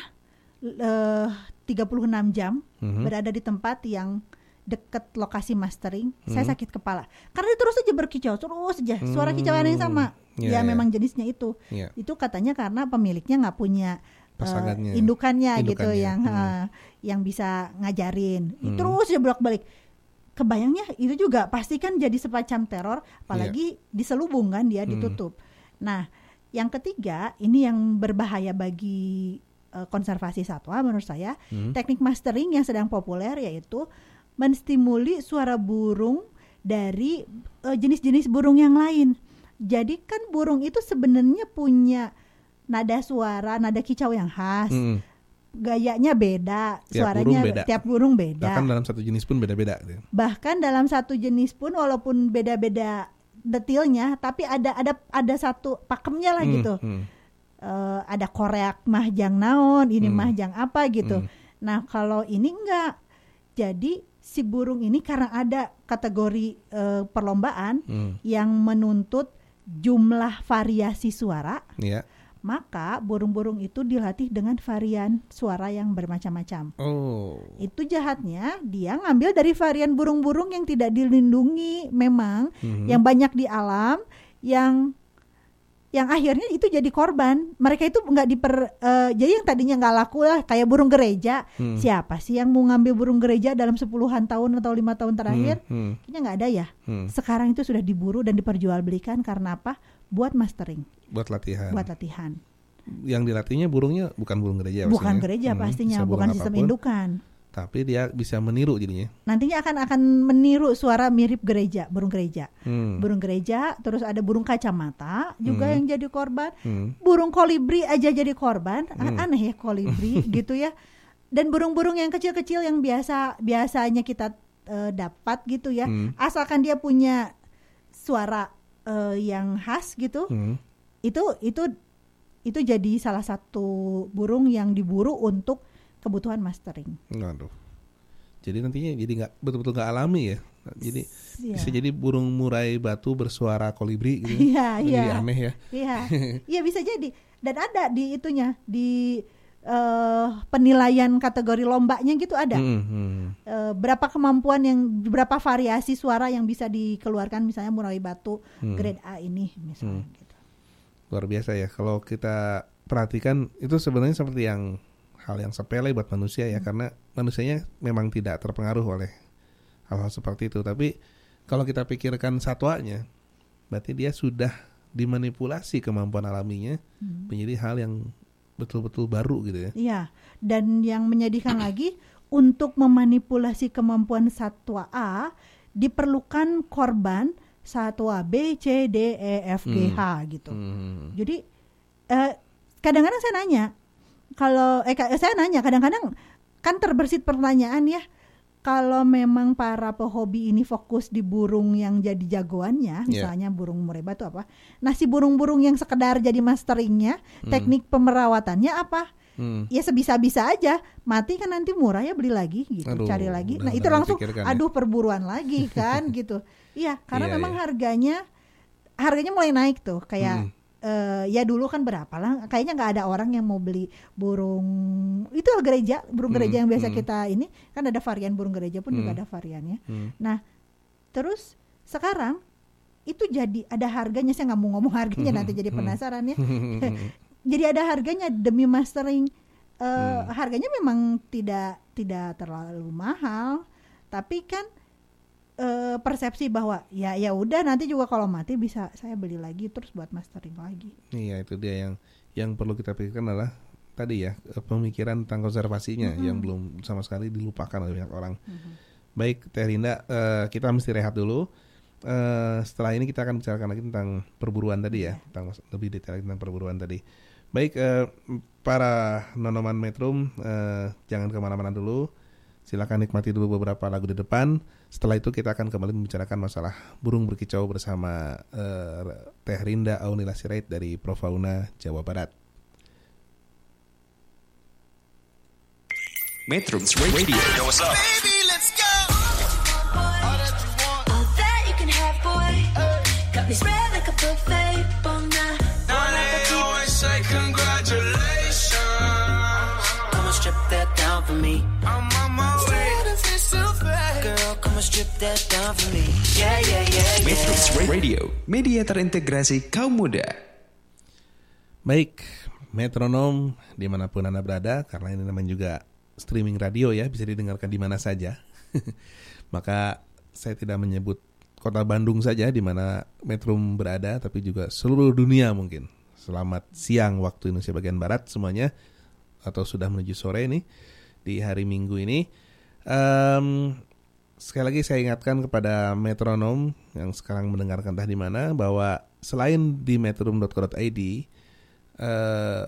eh 36 jam Mhm. berada di tempat yang deket lokasi mastering, saya Mhm. sakit kepala karena dia terus aja berkicau, terus aja suara Hmm. kicauan yang sama. Iya, ya iya. memang jenisnya itu. Iya. Itu katanya karena pemiliknya nggak punya eh, Pasangannya. indukannya, gitu Indukannya, yang hmm. eh, yang bisa ngajarin. Hmm. Terus dia bolak-balik. Kebayangnya itu juga pasti kan jadi semacam teror, apalagi Iya. diselubung kan dia Hmm. ditutup. Nah, yang ketiga ini yang berbahaya bagi eh, konservasi satwa menurut saya. Hmm. Teknik mastering yang sedang populer yaitu menstimuli suara burung dari eh, jenis-jenis burung yang lain. Jadi kan burung itu sebenarnya punya nada suara, nada kicau yang khas. Hmm. Gayanya beda, Tiap suaranya burung beda. tiap burung beda. Bahkan dalam satu jenis pun beda-beda. gitu. Bahkan dalam satu jenis pun walaupun beda-beda detailnya, tapi ada ada ada satu pakemnya lah Hmm, gitu. hmm. Eh, ada koreak mahjang naon, ini Hmm. mahjang apa gitu. Hmm. Nah, kalau ini enggak. Jadi si burung ini karena ada kategori eh, perlombaan Hmm. yang menuntut jumlah variasi suara, Ya. maka burung-burung itu dilatih dengan varian suara yang bermacam-macam. Oh. Itu jahatnya dia ngambil dari varian burung-burung yang tidak dilindungi memang, Mhm. yang banyak di alam, yang yang akhirnya itu jadi korban. Mereka itu nggak diper eh, jadi yang tadinya nggak laku lah kayak burung gereja. Hmm. Siapa sih yang mau ngambil burung gereja dalam sepuluhan tahun atau lima tahun terakhir? Hmm, hmm, Kayaknya nggak ada ya. hmm. Sekarang itu sudah diburu dan diperjualbelikan karena apa? Buat mastering, Buat latihan. buat latihan. Yang dilatihnya burungnya bukan burung gereja bukan pastinya. gereja Hmm, pastinya, bukan sistem apa pun, indukan. Tapi dia bisa meniru jadinya. Nantinya akan akan meniru suara mirip gereja, burung gereja. Hmm. Burung gereja, terus ada burung kacamata juga Hmm. yang jadi korban. Hmm. Burung kolibri aja jadi korban. Hmm. Aneh ya kolibri [laughs] gitu ya. Dan burung-burung yang kecil-kecil yang biasa biasanya kita eh, dapat gitu ya. Hmm. Asalkan dia punya suara eh, yang khas gitu. Hmm. Itu itu itu jadi salah satu burung yang diburu untuk kebutuhan mastering. Waduh. Jadi nantinya jadi nggak betul-betul nggak alami ya. Jadi Iya. bisa jadi burung murai batu bersuara kolibri gitu. Iya, Jadi iya. aneh ya. Iya, [laughs] iya bisa jadi. Dan ada di itunya di eh, penilaian kategori lombanya gitu ada. Hmm, hmm. Eh, berapa kemampuan yang berapa variasi suara yang bisa dikeluarkan misalnya murai batu Hmm. grade A ini misalnya gitu. Luar biasa ya. Kalau kita perhatikan itu sebenarnya seperti yang hal yang sepele buat manusia Hmm. ya karena manusianya memang tidak terpengaruh oleh hal-hal seperti itu. Tapi kalau kita pikirkan satwanya, berarti dia sudah dimanipulasi kemampuan alaminya Hmm. menjadi hal yang betul-betul baru gitu ya. Iya, dan yang menyedihkan [clears throat] lagi untuk memanipulasi kemampuan satwa A diperlukan korban satwa B, C, D, E, F, G, Hmm. H gitu. Hmm. Jadi eh, kadang-kadang saya nanya, kalau eh saya nanya kadang-kadang kan terbersit pertanyaan ya, kalau memang para pehobi ini fokus di burung yang jadi jagoannya, misalnya burung murai batu apa, nah si burung-burung yang sekedar jadi masteringnya, teknik pemerawatannya apa? Hmm. Ya sebisa-bisa aja, mati kan nanti murah ya beli lagi gitu, Aduh, cari lagi. Nah itu langsung, ya. aduh perburuan lagi kan [laughs] gitu. Iya, karena Iya, memang iya. harganya harganya mulai naik tuh, kayak Hmm. Eh, ya dulu kan berapa lah kayaknya nggak ada orang yang mau beli burung itu gereja burung gereja Hmm, yang biasa hmm. kita ini kan ada varian burung gereja pun juga Hmm. ada variannya. Hmm. nah terus sekarang itu jadi ada harganya saya nggak mau ngomong harganya nanti jadi penasaran ya. [laughs] Jadi ada harganya demi mastering. Eh, harganya memang tidak tidak terlalu mahal tapi kan eh, persepsi bahwa ya ya udah nanti juga kalau mati bisa saya beli lagi terus buat mastering lagi Iya itu dia yang yang perlu kita pikirkan adalah tadi ya eh, pemikiran tentang konservasinya yang belum sama sekali dilupakan oleh banyak orang. Baik Teh Rinda, eh, kita mesti rehat dulu. Eh, setelah ini kita akan bicarakan lagi tentang perburuan tadi ya, tentang lebih detail lagi tentang perburuan tadi. Baik eh, para nonoman metrum, eh, jangan ke mana-mana dulu. Silakan nikmati dulu beberapa lagu di depan. Setelah itu kita akan kembali membicarakan masalah burung berkicau bersama eh, Teh Rinda Aunila Sirait dari Profauna Jawa Barat. Metrums Radio. Yo, what's up? Baby, let's go. All that you can have, boy. Got me spread that down for me. Yeah, yeah, yeah, yeah. Metrums Radio. Media terintegrasi kaum muda. Baik, metronom di mana pun anda berada, karena ini namanya juga streaming radio ya, bisa didengarkan di mana saja. [laughs] Maka saya tidak menyebut kota Bandung saja di mana metrum berada, tapi juga seluruh dunia mungkin. Selamat siang waktu Indonesia bagian barat semuanya, atau sudah menuju sore ini di hari Minggu ini. Em, sekali lagi saya ingatkan kepada metronom yang sekarang mendengarkan entah di mana bahwa selain di metrum.co.id eh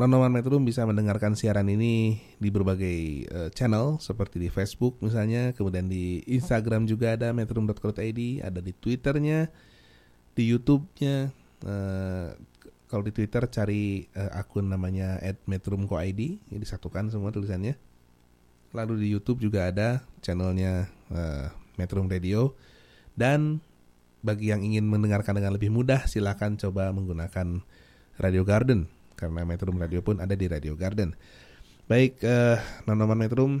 Metrum bisa mendengarkan siaran ini di berbagai eh, channel seperti di Facebook misalnya, kemudian di Instagram juga ada metrum.co.id, ada di Twitternya, di YouTube-nya. k- kalau di Twitter cari eh, akun namanya @metrum.co.id, ini disatukan semua tulisannya. Lalu di YouTube juga ada channelnya eh, Metrum Radio dan bagi yang ingin mendengarkan dengan lebih mudah silakan coba menggunakan Radio Garden karena Metrum Radio pun ada di Radio Garden. Baik, eh, Nonoman Metrum,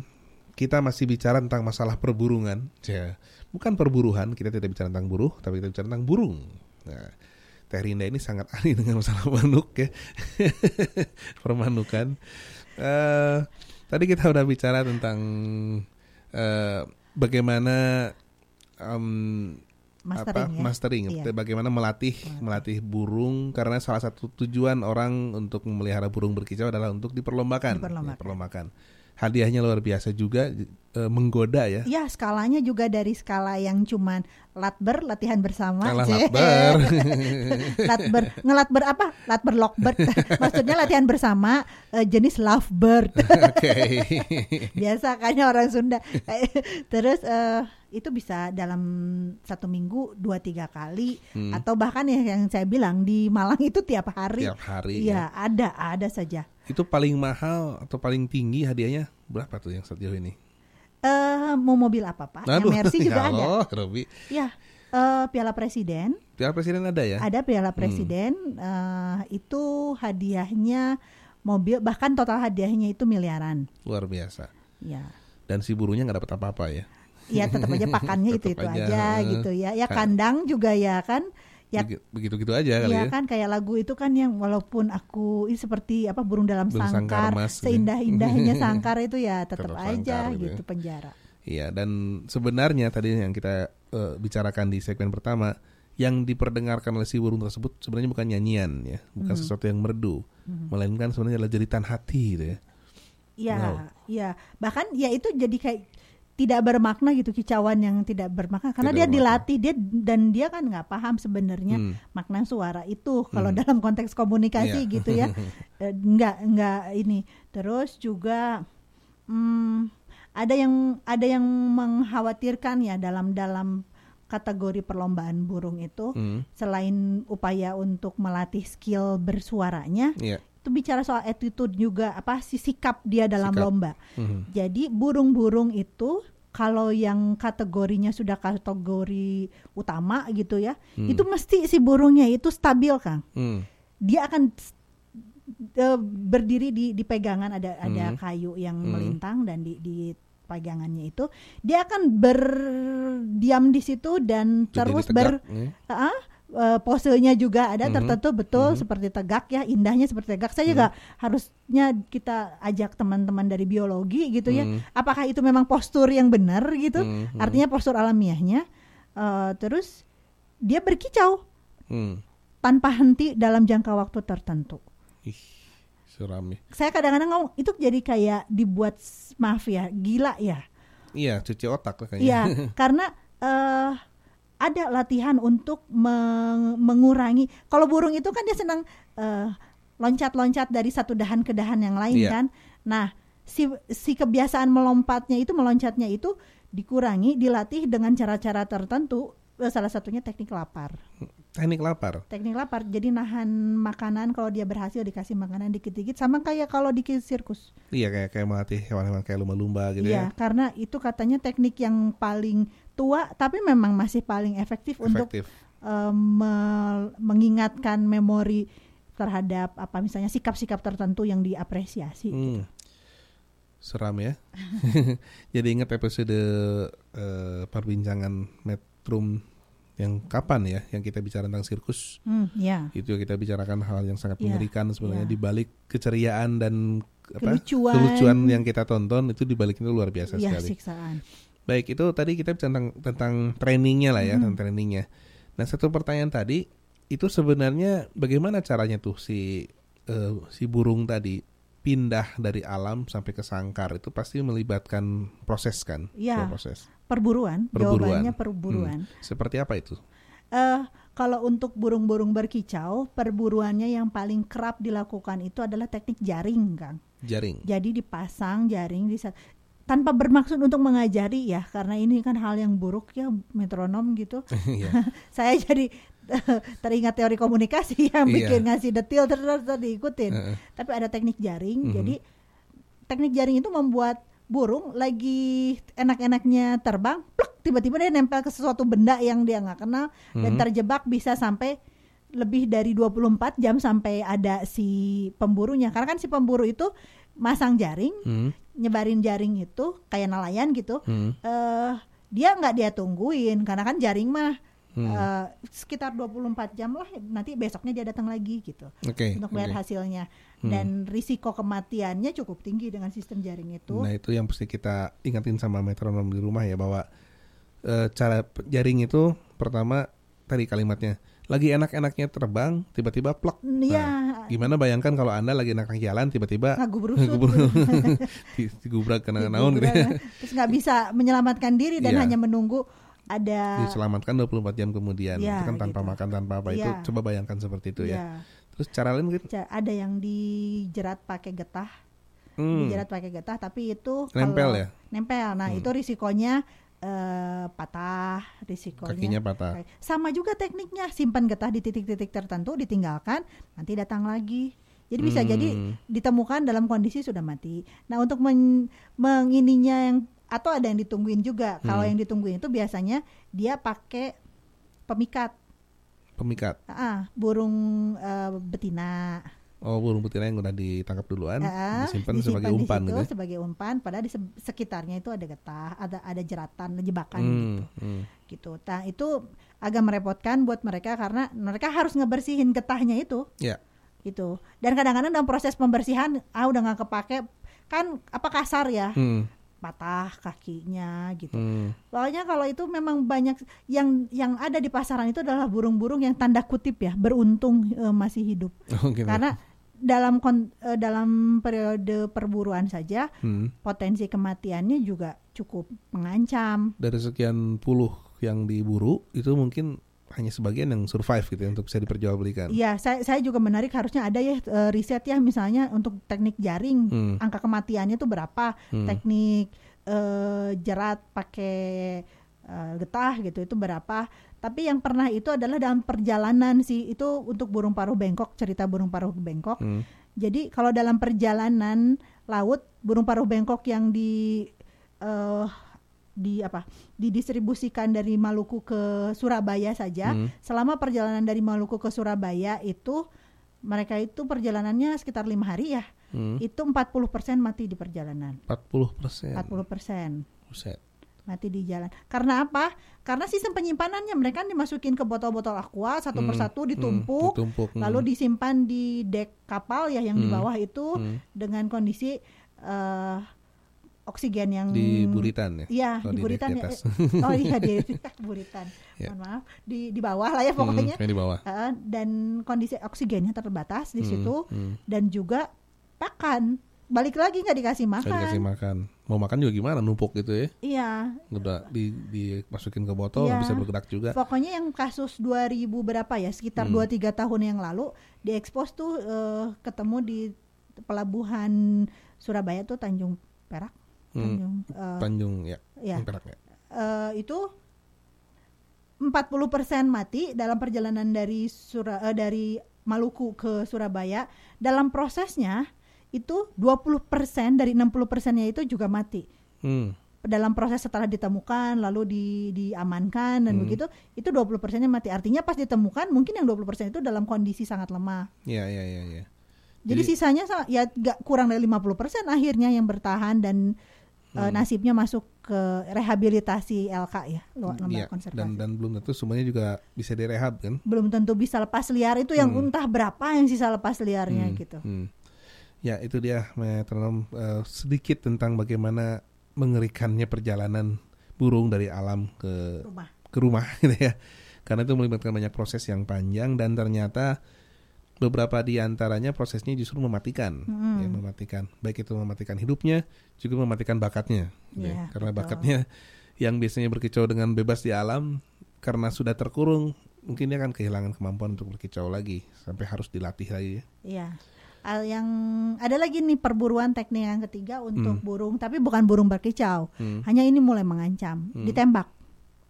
kita masih bicara tentang masalah perburungan. Ya, bukan perburuhan, kita tidak bicara tentang buruh, tapi kita bicara tentang burung. Nah, Teh Rinda ini sangat ahli [laughs] dengan masalah manuk ya, [laughs] permanukan. Eh, tadi kita udah bicara tentang eh, bagaimana em, Mastering apa ya. mastering Iya. bagaimana melatih melatih burung karena salah satu tujuan orang untuk memelihara burung berkicau adalah untuk diperlombakan Diperlombakan. Diperlombakan. Hadiahnya luar biasa juga eh, menggoda ya Ya skalanya juga dari skala yang cuman latber latihan bersama, Kalah latber. latber [laughs] ngelatber apa? Latber lockbird. [laughs] Maksudnya latihan bersama eh, jenis lovebird. [laughs] oke Biasa kayaknya orang Sunda. Terus eh, itu bisa dalam satu minggu dua tiga kali Hmm. atau bahkan ya yang saya bilang di Malang itu tiap hari. Tiap hari, Iya ada ada saja. Itu paling mahal atau paling tinggi hadiahnya berapa tuh yang sejauh ini Eh mau mobil apa pak? Yang Mercy [laughs] juga ya ada. Allah, Robi. Ya eh, Piala Presiden Piala Presiden ada ya ada Piala Presiden eh, itu hadiahnya mobil bahkan total hadiahnya itu miliaran. luar biasa Ya. dan si burunya nggak dapat apa-apa ya Ya tetap aja [laughs] pakannya itu itu aja, aja, gitu ya. Ya Kan. kandang juga ya kan. Ya begitu gitu aja kali Iya ya kan kayak lagu itu kan yang walaupun aku ini seperti apa burung dalam Burung sangkar, sangkar gitu. seindah-indahnya [laughs] sangkar itu ya tetap Tetap aja gitu ya. gitu penjara. Iya, dan sebenarnya tadi yang kita eh, bicarakan di segmen pertama, yang diperdengarkan oleh si burung tersebut sebenarnya bukan nyanyian ya, bukan Hmm. sesuatu yang merdu, melainkan sebenarnya adalah jeritan hati gitu ya. Iya, Wow. iya. Bahkan ya itu jadi kayak tidak bermakna gitu kicauan yang tidak bermakna karena Tidak dia bermakna. dilatih dia dan dia kan nggak paham sebenarnya Hmm. makna suara itu kalau dalam konteks komunikasi Iya. gitu ya [laughs] Eh, nggak nggak ini terus juga hmm, ada yang ada yang mengkhawatirkan ya dalam dalam kategori perlombaan burung itu Hmm. selain upaya untuk melatih skill bersuaranya Iya. itu bicara soal attitude juga apa sih sikap dia dalam Sikap. lomba Mhm. jadi burung-burung itu kalau yang kategorinya sudah kategori utama gitu ya, itu mesti si burungnya itu stabil Kang. Hmm. Dia akan eh, berdiri di di pegangan ada ada Hmm. kayu yang Hmm. melintang dan di di pegangannya itu dia akan berdiam di situ dan Berdiri terus tegak, ber ya. Ah, eh, posenya juga ada Mhm. tertentu betul Mhm. seperti tegak ya indahnya seperti tegak saya juga harusnya kita ajak teman-teman dari biologi gitu ya Mhm. apakah itu memang postur yang benar gitu Mhm. artinya postur alamiahnya Eh, terus dia berkicau Hmm. tanpa henti dalam jangka waktu tertentu Ih, suram ya. saya kadang-kadang ngomong itu jadi kayak dibuat maaf ya gila ya Iya, cuci otak lah kayaknya. Iya, [laughs] karena eh ada latihan untuk meng- mengurangi. Kalau burung itu kan dia senang eh, loncat-loncat dari satu dahan ke dahan yang lain Iya. kan. Nah, si si kebiasaan melompatnya itu meloncatnya itu dikurangi, dilatih dengan cara-cara tertentu. Eh, Salah satunya teknik lapar. Teknik lapar. Teknik lapar, jadi nahan makanan kalau dia berhasil dikasih makanan dikit-dikit, sama kayak kalau di sirkus. Iya kayak kayak melatih hewan-hewan kayak lumba-lumba gitu Iya, ya. karena itu katanya teknik yang paling tua, tapi memang masih paling efektif, untuk Efektif. eh, me- mengingatkan memori terhadap apa misalnya sikap-sikap tertentu yang diapresiasi. Hmm. Seram ya. [laughs] Jadi ingat episode eh, perbincangan Metrum yang kapan ya yang kita bicara tentang sirkus Hmm, ya. itu kita bicarakan hal yang sangat Iya, mengerikan sebenarnya iya. di balik keceriaan dan apa Kelucuan. kelucuan yang kita tonton itu di balik itu luar biasa Ya, sekali. siksaan. Baik, itu tadi kita bicara tentang tentang trainingnya lah ya, Hmm. tentang trainingnya. Nah, satu pertanyaan tadi itu sebenarnya bagaimana caranya tuh si eh, si burung tadi pindah dari alam sampai ke sangkar itu pasti melibatkan proses kan? Iya. Proses. Perburuan, Perburuan. jawabannya perburuan. Hmm. Seperti apa itu? Eh, kalau untuk burung-burung berkicau, perburuannya yang paling kerap dilakukan itu adalah teknik jaring, Kang. Jaring. Jadi dipasang jaring di tanpa bermaksud untuk mengajari ya, karena ini kan hal yang buruk ya metronom gitu. [laughs] Iya. [laughs] Saya jadi teringat teori komunikasi [laughs] yang Iya. bikin ngasih detail terus terus diikutin. Tapi ada teknik jaring. Mhm. Jadi teknik jaring itu membuat burung lagi enak-enaknya terbang, pluk, tiba-tiba dia nempel ke sesuatu benda yang dia nggak kenal dan Mhm. terjebak bisa sampai lebih dari 24 jam sampai ada si pemburunya. Karena kan si pemburu itu masang jaring, Hmm. Nyebarin jaring itu kayak nelayan gitu. Hmm. eh dia nggak dia tungguin karena kan jaring mah Hmm. eh, sekitar 24 jam lah nanti besoknya dia datang lagi gitu Oke. untuk melihat oke. hasilnya Hmm. dan risiko kematiannya cukup tinggi dengan sistem jaring itu. Nah itu yang mesti kita ingatin sama metronom di rumah ya bahwa eh, cara jaring itu pertama tadi kalimatnya lagi enak-enaknya terbang tiba-tiba plek. Iya. Nah, gimana bayangkan kalau anda lagi enak jalan tiba-tiba di- [laughs] digubrak kena naon gitu [laughs] ya. Terus nggak bisa menyelamatkan diri dan Iya. hanya menunggu ada diselamatkan 24 jam kemudian Iya, itu kan tanpa gitu. makan tanpa apa itu Iya. coba bayangkan seperti itu ya. ya, Terus cara lain gitu. ada yang dijerat pakai getah Hmm. dijerat pakai getah tapi itu Nempel kalau- ya? nempel nah Hmm. itu risikonya eh, patah risikonya Kakinya patah. Sama juga tekniknya simpan getah di titik-titik tertentu ditinggalkan nanti datang lagi jadi bisa Hmm. jadi ditemukan dalam kondisi sudah mati nah untuk men- mengininya yang atau ada yang ditungguin juga kalau Hmm. yang ditungguin itu biasanya dia pakai pemikat Pemikat. Ah, burung eh, betina Oh burung betina yang udah ditangkap duluan, Ah, disimpan disimpan sebagai di umpan gitu. ya. sebagai umpan padahal di se- sekitarnya itu ada getah ada ada jeratan jebakan Hmm, gitu hmm. gitu nah itu agak merepotkan buat mereka karena mereka harus ngebersihin getahnya itu Ya. gitu dan kadang-kadang dalam proses pembersihan ah udah nggak kepake kan apa kasar ya Hmm, patah kakinya gitu hmm. Pokoknya kalau itu memang banyak yang yang ada di pasaran itu adalah burung-burung yang tanda kutip ya beruntung eh, masih hidup Oh, gitu. karena dalam kon- eh, dalam periode perburuan saja Hmm. potensi kematiannya juga cukup mengancam. dari sekian puluh yang diburu itu mungkin hanya sebagian yang survive gitu ya, untuk bisa diperjualbelikan. Iya, saya saya juga menarik harusnya ada ya eh, riset ya misalnya untuk teknik jaring Hmm. angka kematiannya itu berapa, Hmm. teknik eh, jerat pakai eh, getah gitu itu berapa. Tapi yang pernah itu adalah dalam perjalanan sih itu untuk burung paruh bengkok cerita burung paruh bengkok. Hmm. Jadi kalau dalam perjalanan laut burung paruh bengkok yang di eh, di apa didistribusikan dari Maluku ke Surabaya saja Hmm. selama perjalanan dari Maluku ke Surabaya itu mereka itu perjalanannya sekitar lima hari ya Hmm. itu 40% mati di perjalanan 40 persen. 40% Buset. Mati di jalan karena apa karena sistem penyimpanannya mereka dimasukin ke botol-botol aqua satu Hmm, persatu hmm, ditumpuk ditumpuk, hmm. lalu disimpan di dek kapal ya yang di Hmm, bawah itu hmm. dengan kondisi eh, oksigen yang Di buritan ya? Iya, Kalau di di buritan ya. atas. Oh iya [laughs] di [laughs] buritan. Ya. Mohon maaf, di di bawah lah ya pokoknya. Hmm, di bawah. Eh, dan kondisi oksigennya terbatas di Hmm, situ hmm. dan juga pakan. Balik lagi nggak dikasih makan. dikasih makan. Mau makan juga gimana? Numpuk gitu ya? Iya. Udah di dimasukin ke botol Iya. bisa bergerak juga. Pokoknya yang kasus 2000 berapa ya, sekitar Hmm. 2 3 tahun yang lalu diekspos tuh eh, ketemu di pelabuhan Surabaya tuh Tanjung Perak. Hmm. Tanjung eh, Tanjung ya. ya. Perak ya. eh, itu 40% mati dalam perjalanan dari Sura, eh, dari Maluku ke Surabaya. Dalam prosesnya itu 20% dari 60%-nya itu juga mati. Hmm. Dalam proses setelah ditemukan lalu di diamankan dan Hmm. begitu itu 20%-nya mati. Artinya pas ditemukan mungkin yang 20% itu dalam kondisi sangat lemah. Iya iya iya iya. Jadi, Jadi- sisanya sa- ya gak kurang dari 50% akhirnya yang bertahan dan eh, Hmm. nasibnya masuk ke rehabilitasi LK ya, lu- lembaga Iya, konservasi. dan dan belum tentu semuanya juga bisa direhab kan? belum tentu bisa lepas liar itu yang Hmm. entah berapa yang sisa lepas liarnya Hmm, gitu. hmm. Ya itu dia metronom eh, sedikit tentang bagaimana mengerikannya perjalanan burung dari alam ke Rumah. ke rumah [laughs] gitu ya. Karena itu melibatkan banyak proses yang panjang dan ternyata beberapa di antaranya prosesnya justru mematikan, Hmm. ya, mematikan. Baik itu mematikan hidupnya, juga mematikan bakatnya. gitu Iya, ya. Karena betul. bakatnya yang biasanya berkicau dengan bebas di alam, karena sudah terkurung, mungkin dia akan kehilangan kemampuan untuk berkicau lagi sampai harus dilatih lagi. ya. Iya. Al- yang ada lagi nih perburuan teknik yang ketiga untuk Hmm. burung tapi bukan burung berkicau. Hmm. Hanya ini mulai mengancam, Hmm. ditembak.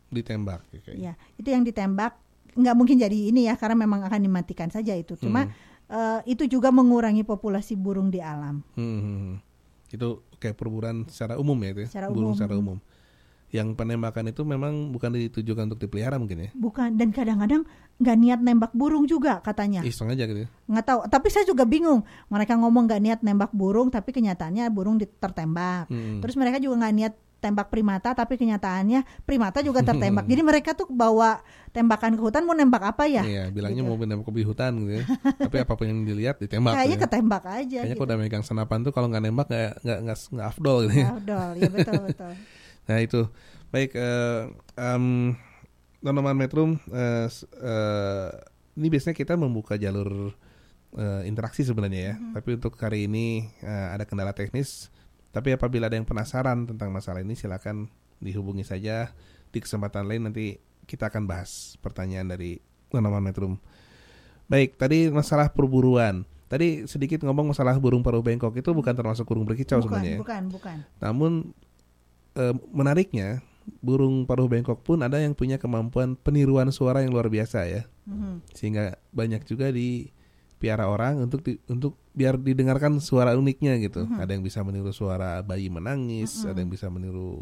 Ditembak. oke. Iya, itu yang ditembak nggak mungkin jadi ini ya karena memang akan dimatikan saja itu. Cuma Hmm. eh, itu juga mengurangi populasi burung di alam. Hmm, hmm, hmm. Itu kayak perburuan secara umum ya itu ya? Secara burung umum. secara umum. Yang penembakan itu memang bukan ditujukan untuk dipelihara mungkin ya? Bukan dan kadang-kadang nggak niat nembak burung juga katanya. Iseng aja gitu ya? nggak tahu tapi saya juga bingung mereka ngomong nggak niat nembak burung tapi kenyataannya burung tertembak Hmm. terus mereka juga nggak niat tembak primata tapi kenyataannya primata juga tertembak [laughs] jadi mereka tuh bawa tembakan ke hutan mau nembak apa ya Iya, bilangnya Gitu. mau menembak di hutan gitu ya. Tapi apa pun yang dilihat ditembak. kayaknya gitu ya. ketembak aja Kayaknya gitu. kalau udah megang senapan tuh kalau nggak nembak nggak nggak nggak nggak afdol gitu ya. Afdol, ya betul betul [laughs] Nah itu baik eh, em, Tanaman Metrum s- eh, ini biasanya kita membuka jalur eh, interaksi sebenarnya ya. Mm-hmm. Tapi untuk hari ini eh, ada kendala teknis. Tapi apabila ada yang penasaran tentang masalah ini silakan dihubungi saja di kesempatan lain nanti kita akan bahas pertanyaan dari Tanaman Metrum. Baik, tadi masalah perburuan. Tadi sedikit ngomong masalah burung paruh bengkok itu bukan termasuk burung berkicau bukan sebenarnya. ya? bukan bukan Namun eh, menariknya burung paruh bengkok pun ada yang punya kemampuan peniruan suara yang luar biasa ya. Mhm. Sehingga banyak juga di piara orang untuk di- untuk biar didengarkan suara uniknya gitu. Mhm. Ada yang bisa meniru suara bayi menangis, ada yang bisa meniru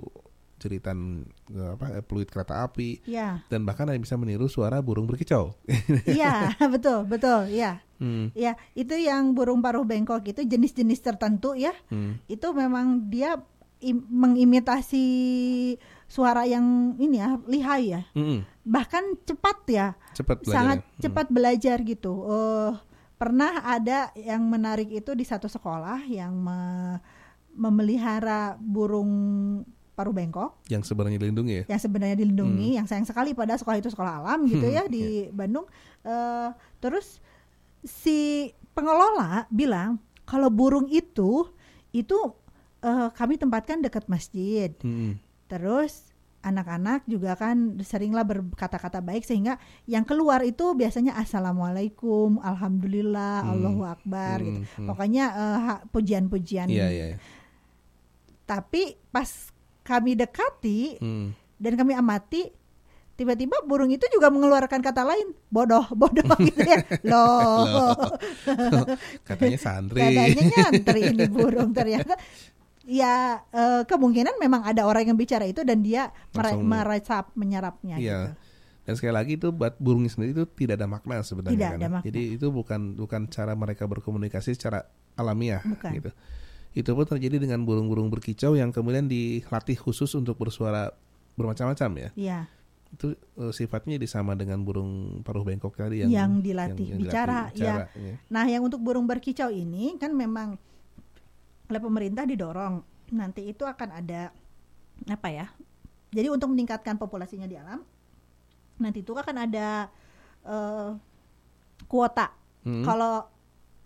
jeritan eh, apa eh, peluit kereta api ya dan bahkan ada yang bisa meniru suara burung berkicau. [laughs] iya betul betul ya Hmm, ya itu yang burung paruh bengkok itu jenis-jenis tertentu ya hmm, itu memang dia mengimitasi suara yang ini ya lihai ya. Hmm, bahkan cepat ya. Cepat belajar. sangat ya. Cepat belajar gitu. Eh, pernah ada yang menarik itu di satu sekolah yang me- memelihara burung paruh bengkok. Yang sebenarnya dilindungi ya. yang sebenarnya dilindungi yang sayang sekali pada sekolah itu sekolah alam gitu ya di Bandung. Eh, terus si pengelola bilang kalau burung itu itu eh, kami tempatkan dekat masjid Hmm, terus anak-anak juga kan seringlah berkata-kata baik sehingga yang keluar itu biasanya assalamualaikum alhamdulillah Hmm. allahu akbar Hmm, gitu hmm. pokoknya ha- pujian-pujian Iya iya. iya. tapi pas kami dekati Hmm. dan kami amati tiba-tiba burung itu juga mengeluarkan kata lain bodoh bodoh [laughs] gitu ya loh Loh. Katanya santri. katanya nyantri ini burung ternyata [laughs] ya eh, kemungkinan memang ada orang yang bicara itu dan dia Langsung- meresap menyerapnya Iya. gitu. Dan sekali lagi itu buat burungnya sendiri itu tidak ada makna sebenarnya Tidak kan. ada makna. Jadi itu bukan bukan cara mereka berkomunikasi secara alamiah Bukan. gitu. Itu pun terjadi dengan burung-burung berkicau yang kemudian dilatih khusus untuk bersuara bermacam-macam ya. Iya. Itu eh, sifatnya sama dengan burung paruh bengkok tadi yang Yang dilatih bicara, bicara, ya. ya. Nah, yang untuk burung berkicau ini kan memang oleh pemerintah didorong nanti itu akan ada apa ya? Jadi untuk meningkatkan populasinya di alam nanti itu akan ada eh, kuota. Hmm. Kalau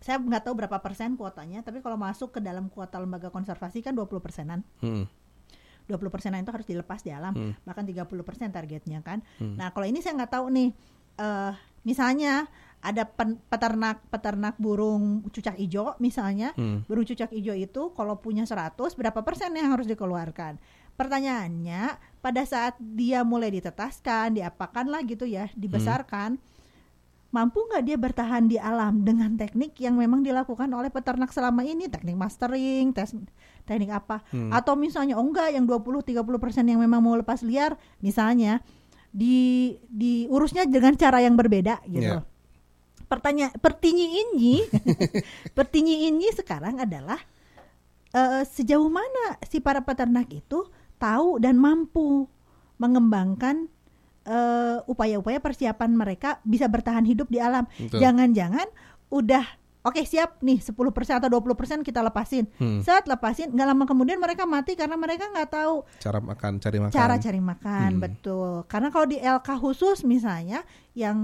saya nggak tahu berapa persen kuotanya, tapi kalau masuk ke dalam kuota lembaga konservasi kan 20 persenan. Hmm. 20 persenan itu harus dilepas di alam, Hmm. bahkan 30 persen targetnya kan. Hmm. Nah kalau ini saya nggak tahu nih, eh misalnya ada pen- peternak peternak burung cucak hijau misalnya, Hmm. burung cucak hijau itu kalau punya 100 berapa persen yang harus dikeluarkan? Pertanyaannya pada saat dia mulai ditetaskan, diapakan lah gitu ya, dibesarkan, mampu nggak dia bertahan di alam dengan teknik yang memang dilakukan oleh peternak selama ini, teknik mastering, tes, teknik apa? Hmm. Atau misalnya oh enggak yang 20-30 persen yang memang mau lepas liar, misalnya di diurusnya dengan cara yang berbeda gitu. Ya. Pertanyaan pertinyi ini, [laughs] pertinyi ini sekarang adalah eh, sejauh mana si para peternak itu tahu dan mampu mengembangkan eh, upaya-upaya persiapan mereka bisa bertahan hidup di alam. Jangan-jangan udah oke siap nih 10% atau 20% kita lepasin. Hmm. Saat lepasin nggak lama kemudian mereka mati karena mereka nggak tahu Cara makan, cari makan. cara cari makan Hmm. betul karena kalau di LK khusus misalnya yang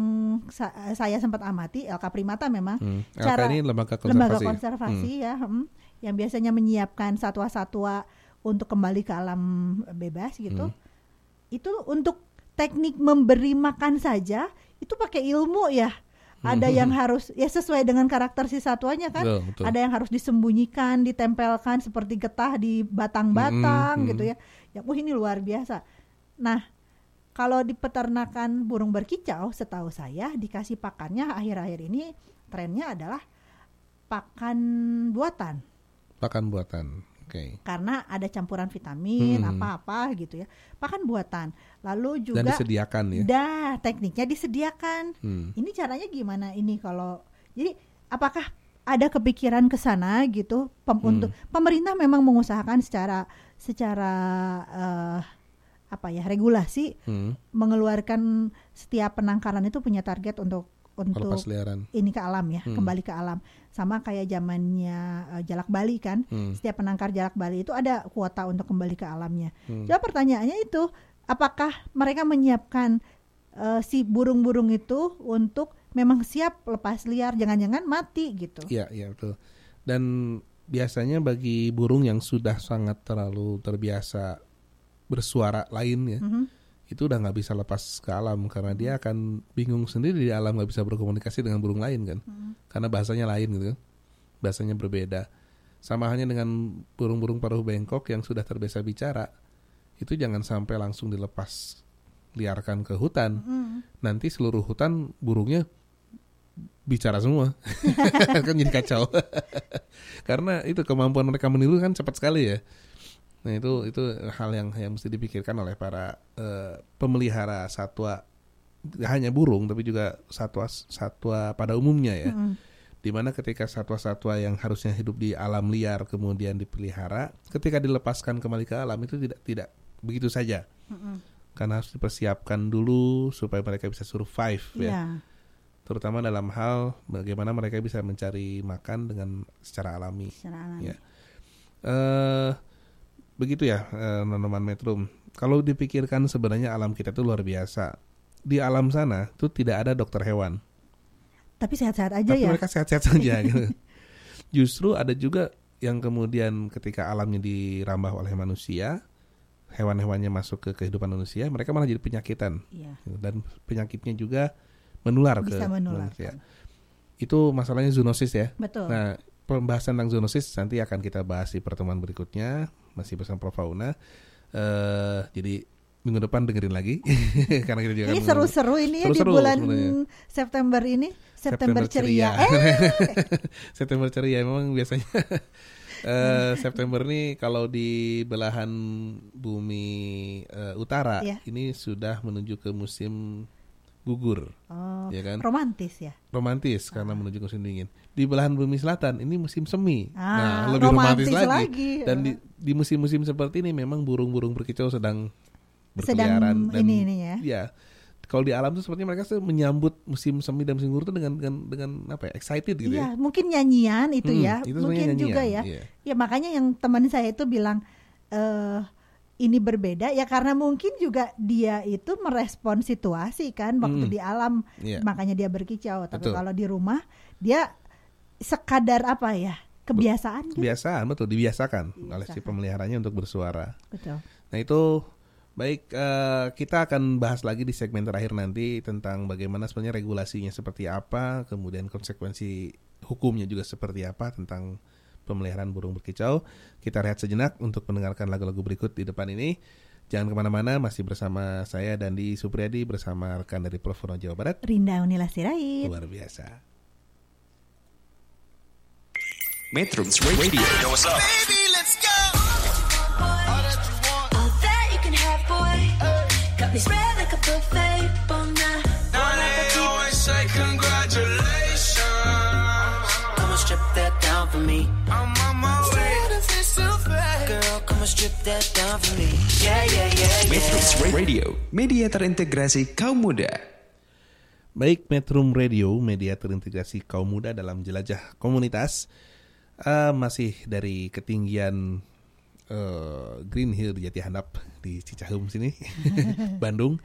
sa- saya sempat amati LK primata memang Hmm. LK cara ini lembaga konservasi. lembaga konservasi ya hmm, yang biasanya menyiapkan satwa-satwa untuk kembali ke alam bebas gitu Hmm. itu untuk teknik memberi makan saja itu pakai ilmu ya ada yang harus ya sesuai dengan karakter si satwanya kan. Betul, betul. ada yang harus disembunyikan ditempelkan seperti getah di batang-batang hmm. gitu ya ya wah ini luar biasa nah kalau di peternakan burung berkicau setahu saya dikasih pakannya akhir-akhir ini trennya adalah pakan buatan Pakan buatan. Oke. karena ada campuran vitamin Hmm. apa-apa gitu ya pakan buatan lalu Dan juga disediakan ya. dah tekniknya disediakan Hmm. ini caranya gimana ini kalau jadi apakah ada kepikiran ke sana gitu pem- Hmm. untuk pemerintah memang mengusahakan secara secara eh, apa ya regulasi Hmm. mengeluarkan setiap penangkaran itu punya target untuk untuk ini ke alam ya Hmm. kembali ke alam sama kayak zamannya eh, jalak bali kan Hmm. setiap penangkar jalak bali itu ada kuota untuk kembali ke alamnya Hmm. Coba pertanyaannya itu, apakah mereka menyiapkan eh, si burung-burung itu untuk memang siap lepas liar, jangan-jangan mati gitu? Iya, iya betul. Dan biasanya bagi burung yang sudah sangat terlalu terbiasa bersuara lain ya, Mhm. Itu udah nggak bisa lepas ke alam karena dia akan bingung sendiri di alam nggak bisa berkomunikasi dengan burung lain kan, karena bahasanya lain gitu, kan. bahasanya berbeda. Sama halnya dengan burung-burung paruh bengkok yang sudah terbiasa bicara, itu jangan sampai langsung dilepas liarkan ke hutan. Mhm. Nanti seluruh hutan burungnya bicara semua, [laughs] [laughs] kan jadi kacau. [laughs] Karena itu kemampuan mereka meniru kan cepat sekali ya. Nah itu itu hal yang yang mesti dipikirkan oleh para eh, pemelihara satwa Gak hanya burung tapi juga satwa satwa pada umumnya ya. Mhm. Di mana ketika satwa-satwa yang harusnya hidup di alam liar kemudian dipelihara, ketika dilepaskan kembali ke alam itu tidak tidak begitu saja. Mhm. Karena harus dipersiapkan dulu supaya mereka bisa survive ya. Iya. Terutama dalam hal bagaimana mereka bisa mencari makan dengan secara alami. secara alami. Ya. Eh begitu ya, eh, Nonoman Metrum. Kalau dipikirkan sebenarnya alam kita itu luar biasa. Di alam sana tuh tidak ada dokter hewan. Tapi sehat-sehat aja Tapi ya. mereka sehat-sehat saja [laughs] gitu. Justru ada juga yang kemudian ketika alamnya dirambah oleh manusia, hewan-hewannya masuk ke kehidupan manusia, mereka malah jadi penyakitan. Iya. Dan penyakitnya juga menular Bisa ke menular. manusia. Itu masalahnya zoonosis ya. Betul. Nah, pembahasan tentang zoonosis nanti akan kita bahas di pertemuan berikutnya masih bersama Prof Fauna. Eh, jadi minggu depan dengerin lagi [laughs] karena kita juga Ini seru-seru ini ya di Seru-seru bulan sebenarnya. September ini. September, ceria. [laughs] Eh, September ceria memang biasanya [laughs] eh, September nih kalau di belahan bumi eh, utara Iya. ini sudah menuju ke musim gugur, oh, ya kan? romantis ya. Romantis karena menuju musim dingin. Di belahan bumi selatan ini musim semi. Ah, nah, lebih romantis, romantis lagi. lagi. Dan di di musim-musim seperti ini memang burung-burung berkicau sedang Sedang berkeliaran dan ini- ini ya. Ya. Kalau di alam tuh sepertinya mereka tuh menyambut musim semi dan musim gugur tuh dengan dengan dengan apa ya? Excited gitu Iya, ya. mungkin nyanyian itu Hmm, ya. itu mungkin sebenarnya juga nyanyian, ya. iya. Ya makanya yang teman saya itu bilang eh ini berbeda ya karena mungkin juga dia itu merespon situasi kan waktu Hmm. di alam Iya. makanya dia berkicau tapi Betul. kalau di rumah dia sekadar apa ya kebiasaan gitu. Kebiasaan betul dibiasakan oleh si pemeliharanya untuk bersuara. Betul. Nah itu baik eh, kita akan bahas lagi di segmen terakhir nanti tentang bagaimana sebenarnya regulasinya seperti apa, kemudian konsekuensi hukumnya juga seperti apa tentang pemeliharaan burung berkicau. Kita rehat sejenak untuk mendengarkan lagu-lagu berikut di depan ini. Jangan ke mana-mana, masih bersama saya Dandi Supriyadi bersama rekan dari Provono Jawa Barat. Rinda Unila Sirait. Luar biasa. Metro Radio. Yo, what's up? Baby, let's go. All that you can have, boy. Got me spread Yeah, yeah, yeah, Metro yeah. Radio. Media terintegrasi kaum muda. Baik, Metrum Radio, media terintegrasi kaum muda dalam jelajah komunitas, eh, masih dari ketinggian eh, Green Hill di Jati Handap di Cicahum sini, [laughs] Bandung.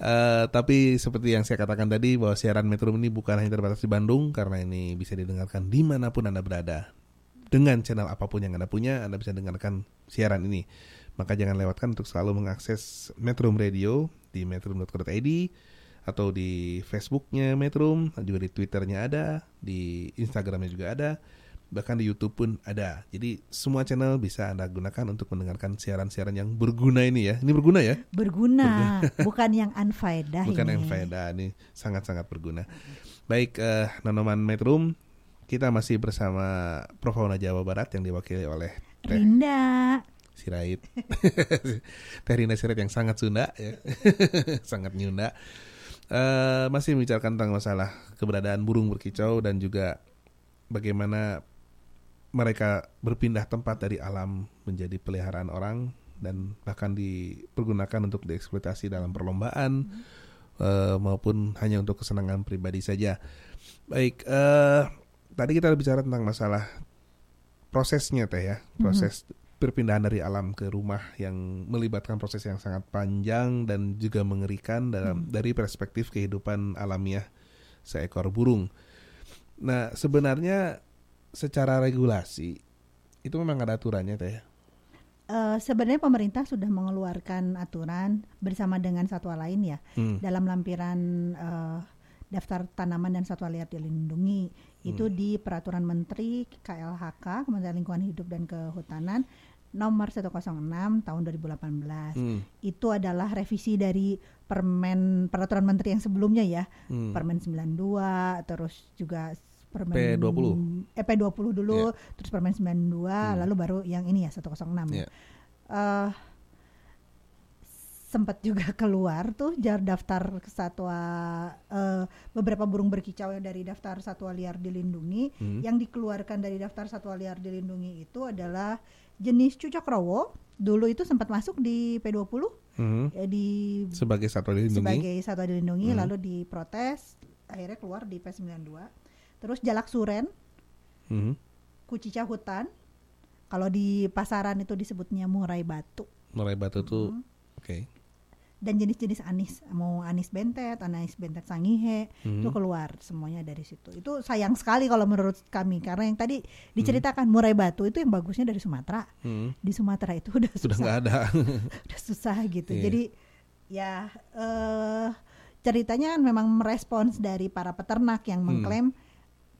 Eh, tapi seperti yang saya katakan tadi bahwa siaran Metrum ini bukan hanya terbatas di Bandung karena ini bisa didengarkan di mana pun anda berada. Dengan channel apa pun yang anda punya, anda bisa dengarkan siaran ini. Maka jangan lewatkan untuk selalu mengakses Metrum Radio di metrum.co.id atau di Facebooknya Metrum, juga di Twitternya ada, di Instagramnya juga ada, bahkan di YouTube pun ada. Jadi semua channel bisa anda gunakan untuk mendengarkan siaran-siaran yang berguna ini ya. Ini berguna ya, Berguna, [laughs] bukan yang unfaedah bukan ini. yang faedah. Ini sangat-sangat berguna. Baik, eh, Nanoman Metrum, kita masih bersama Profauna Jawa Barat yang diwakili oleh Teh Rinda. Sirait. [laughs] Teh Rina Sirait yang sangat Sunda ya. [laughs] sangat nyunda. Eh, masih membicarakan tentang masalah keberadaan burung berkicau dan juga bagaimana mereka berpindah tempat dari alam menjadi peliharaan orang dan bahkan dipergunakan untuk dieksploitasi dalam perlombaan eh, maupun hanya untuk kesenangan pribadi saja. Baik, eh, tadi kita bicara tentang masalah prosesnya teh ya, proses perpindahan dari alam ke rumah yang melibatkan proses yang sangat panjang dan juga mengerikan dalam dari perspektif kehidupan alamiah seekor burung. Nah, sebenarnya secara regulasi itu memang ada aturannya teh. Eh, sebenarnya pemerintah sudah mengeluarkan aturan bersama dengan satwa lain ya Hmm. dalam lampiran eh, daftar tanaman dan satwa liar dilindungi itu Hmm. di peraturan Menteri KLHK Kementerian Lingkungan Hidup dan Kehutanan nomor 106 tahun 2018 Hmm. itu adalah revisi dari permen peraturan menteri yang sebelumnya ya Hmm. permen 92 terus juga permen P20. eh, P20 dulu terus permen 92 Hmm. lalu baru yang ini ya 106 ya Iya. Sempat juga [laughs] keluar tuh jar daftar satwa eh, beberapa burung berkicau yang dari daftar satwa liar dilindungi Hmm. yang dikeluarkan dari daftar satwa liar dilindungi itu adalah jenis cucok rowo dulu itu sempat masuk di P20 Hmm. eh, di Sebagai satwa dilindungi. sebagai satwa dilindungi Hmm. lalu diprotes akhirnya keluar di P92 terus jalak suren Hmm. kucica hutan kalau di pasaran itu disebutnya murai batu Murai batu tuh Hmm. oke. Dan jenis-jenis anis mau anis bentet, anis bentet sangihe Hmm. itu keluar semuanya dari situ. Itu sayang sekali kalau menurut kami karena yang tadi diceritakan murai batu itu yang bagusnya dari Sumatera. Hmm. Di Sumatera itu udah Sudah susah, nggak ada. [laughs] udah susah gitu. Iya. Jadi ya eh ceritanya kan memang merespons dari para peternak yang Hmm. mengklaim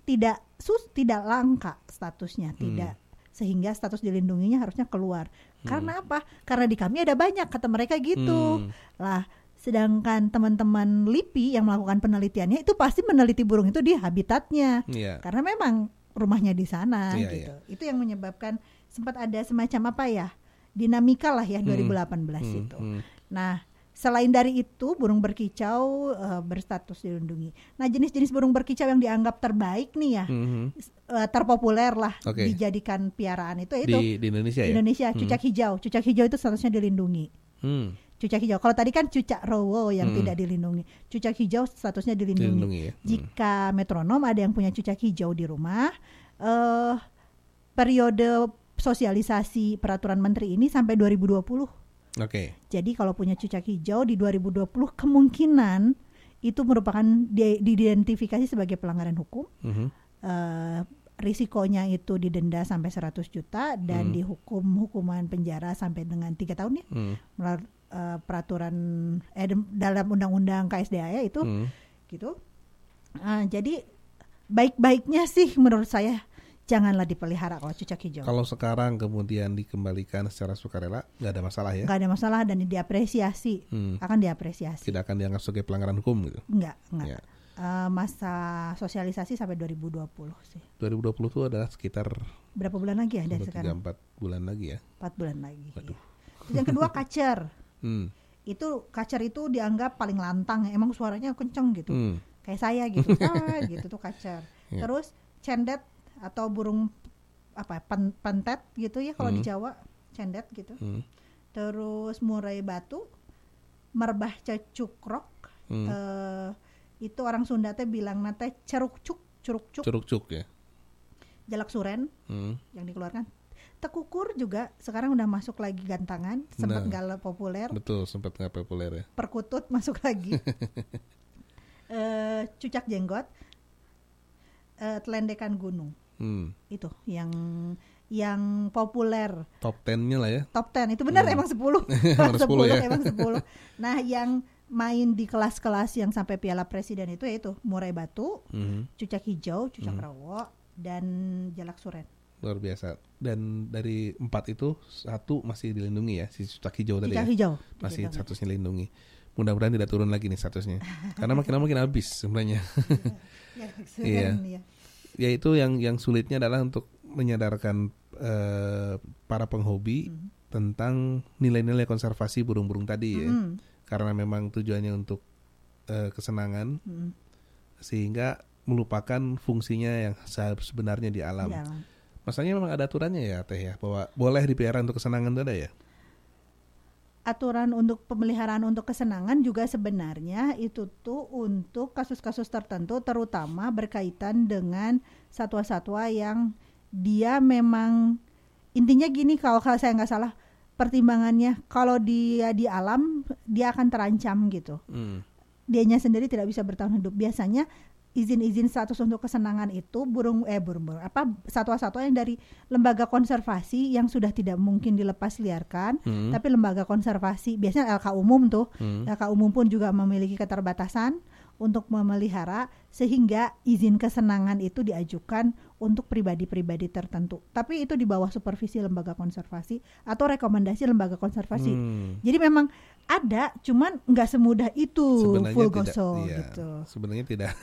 tidak sus tidak langka statusnya, tidak sehingga status dilindunginya harusnya keluar. Karena apa? Karena di kami ada banyak kata mereka gitu. Hmm. Lah, sedangkan teman-teman LIPI yang melakukan penelitiannya itu pasti meneliti burung itu di habitatnya. Iya. Karena memang rumahnya di sana Iya, gitu. Itu yang menyebabkan sempat ada semacam apa ya? Dinamika lah ya 2018 Hmm, itu. hmm. Nah, selain dari itu burung berkicau eh, berstatus dilindungi. Nah, jenis-jenis burung berkicau yang dianggap terbaik nih ya, Mhm. eh, terpopuler lah Oke. dijadikan piaraan itu Di itu di Indonesia di ya. Indonesia Hmm. cucak hijau. Cucak hijau itu statusnya dilindungi. Hmm. Cucak hijau. Kalau tadi kan cucak rowo yang Hmm. tidak dilindungi. Cucak hijau statusnya dilindungi. Dilindungi ya. Hmm. Jika metronom ada yang punya cucak hijau di rumah, eh periode sosialisasi peraturan menteri ini sampai 2020. Oke. Jadi kalau punya cucak hijau di 2020 kemungkinan itu merupakan di- diidentifikasi sebagai pelanggaran hukum. Mhm. Eh, risikonya itu didenda sampai 100 juta dan Hmm. dihukum hukuman penjara sampai dengan tiga tahun ya Hmm. melalui eh, peraturan eh, dalam undang-undang KSDA ya itu Hmm. gitu. Ah, jadi baik-baiknya sih menurut saya janganlah dipelihara kalau cucak hijau. Kalau sekarang kemudian dikembalikan secara sukarela, nggak ada masalah ya? nggak ada masalah dan diapresiasi Hmm. akan diapresiasi. Tidak akan dianggap sebagai pelanggaran hukum gitu. Enggak, enggak. Ya. Eh, masa sosialisasi sampai 2020 sih. 2020 itu adalah sekitar Berapa bulan lagi ya dari 3 sekarang? 4 bulan lagi ya. 4 bulan lagi. Waduh. Terus yang kedua kacer. [laughs] Hmm. Itu kacer itu dianggap paling lantang, emang suaranya kenceng gitu. Hmm. Kayak saya gitu. [laughs] Ah, gitu tuh kacer. Ya. Terus cendet atau burung apa pen- pentet gitu ya kalau di Hmm. Jawa cendet gitu. Hmm. Terus murai batu, merbah cecukrok. Hmm. eh, itu orang Sunda teh bilang nate ceruk cuk, curuk cuk, Curug cuk ya. jalak suren Hmm. yang dikeluarkan. Tekukur juga sekarang udah masuk lagi gantangan, sempat Nah. populer. Betul, sempat nggak populer ya. Perkutut [laughs] masuk lagi. [laughs] Eh, cucak jenggot, eh, telendekan gunung Hmm. itu yang yang populer Top 10-nya lah ya. top 10 itu benar Hmm. emang 10 [laughs] [laughs] Emang 10 ya. emang 10 nah yang main di kelas-kelas yang sampai piala presiden itu yaitu murai batu Mhm. cucak hijau cucak Hmm. rawo dan jalak suren Luar biasa. Dan dari empat itu satu masih dilindungi ya, si cucak hijau tadi cucak ya. hijau Masih Dilindungi. statusnya dilindungi. Mudah-mudahan tidak turun lagi nih statusnya. [laughs] Karena makin lama makin habis sebenarnya. Jalak Iya. Yaitu yang yang sulitnya adalah untuk menyadarkan eh, para penghobi Hmm. tentang nilai-nilai konservasi burung-burung tadi ya. Mm, Karena memang tujuannya untuk eh, kesenangan mm, sehingga melupakan fungsinya yang se- sebenarnya di alam. alam. Masanya memang ada aturannya ya Teh ya bahwa boleh dipelihara untuk kesenangan itu ada ya. Aturan untuk pemeliharaan untuk kesenangan juga sebenarnya itu tuh untuk kasus-kasus tertentu terutama berkaitan dengan satwa-satwa yang dia memang intinya gini kalau, saya nggak salah pertimbangannya kalau dia di alam dia akan terancam gitu Hmm. dianya sendiri tidak bisa bertahan hidup biasanya izin-izin status untuk kesenangan itu burung eh burung, burung apa satwa-satwa yang dari lembaga konservasi yang sudah tidak mungkin dilepas liarkan Hmm. tapi lembaga konservasi biasanya LK umum tuh Hmm. LK umum pun juga memiliki keterbatasan untuk memelihara sehingga izin kesenangan itu diajukan untuk pribadi-pribadi tertentu tapi itu di bawah supervisi lembaga konservasi atau rekomendasi lembaga konservasi Hmm. jadi memang ada cuman nggak semudah itu Sebenarnya full tidak, iya, gitu Sebenarnya tidak. [laughs]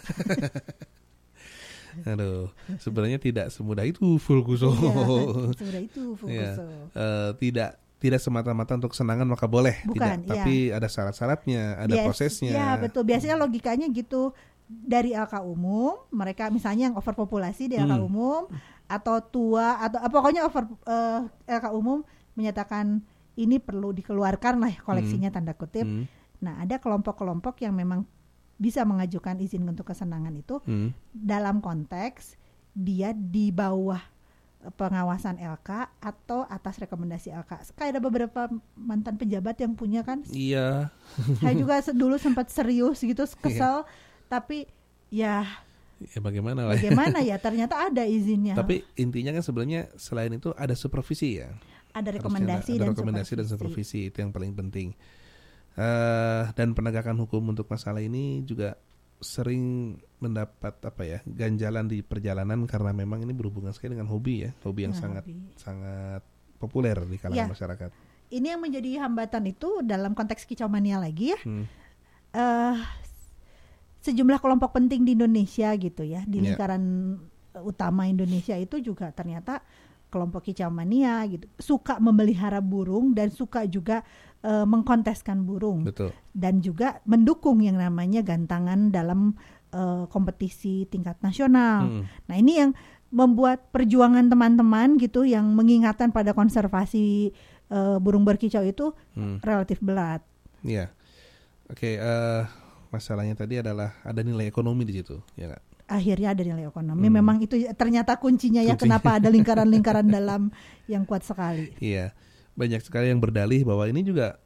Aduh, sebenarnya tidak semudah itu full guso. Iya, semudah itu full Iya. Eh, tidak tidak semata-mata untuk kesenangan maka boleh, Bukan, tidak. iya. Tapi ada syarat-syaratnya, ada Bias- prosesnya. Ya betul. Biasanya logikanya gitu dari LK umum, mereka misalnya yang overpopulasi di LK Hmm. umum atau tua atau eh, pokoknya over eh, LK umum menyatakan ini perlu dikeluarkan lah koleksinya tanda kutip. Hmm, Nah ada kelompok-kelompok yang memang bisa mengajukan izin untuk kesenangan itu hmm. dalam konteks dia di bawah pengawasan LK atau atas rekomendasi LK. Kayak ada beberapa mantan pejabat yang punya kan Iya, saya juga dulu sempat serius gitu kesel tapi ya ya bagaimana lah. bagaimana ya [laughs] ternyata ada izinnya Tapi intinya kan sebenarnya selain itu ada supervisi ya. ada rekomendasi ada dan rekomendasi dan supervisi. supervisi itu yang paling penting. Eh dan penegakan hukum untuk masalah ini juga sering mendapat apa ya ganjalan di perjalanan karena memang ini berhubungan sekali dengan hobi ya, hobi yang Dengan sangat hobi. sangat populer di kalangan Ya. masyarakat. Ini yang menjadi hambatan itu dalam konteks kicau mania lagi ya. Hmm. eh sejumlah kelompok penting di Indonesia gitu ya di Ya. lingkaran eh, utama Indonesia itu juga ternyata kelompok kicau mania gitu suka memelihara burung dan suka juga eh, mengkonteskan burung Betul. dan juga mendukung yang namanya gantangan dalam eh, kompetisi tingkat nasional. Hmm. Nah ini yang membuat perjuangan teman-teman gitu yang mengingatkan pada konservasi eh, burung berkicau itu Hmm. relatif berat. Iya. Oke, eh masalahnya tadi adalah ada nilai ekonomi di situ, ya nggak? akhirnya ada nilai ekonomi. Hmm. Memang itu ternyata kuncinya ya Kuncinya. kenapa ada lingkaran-lingkaran dalam yang kuat sekali. Iya, banyak sekali yang berdalih bahwa ini juga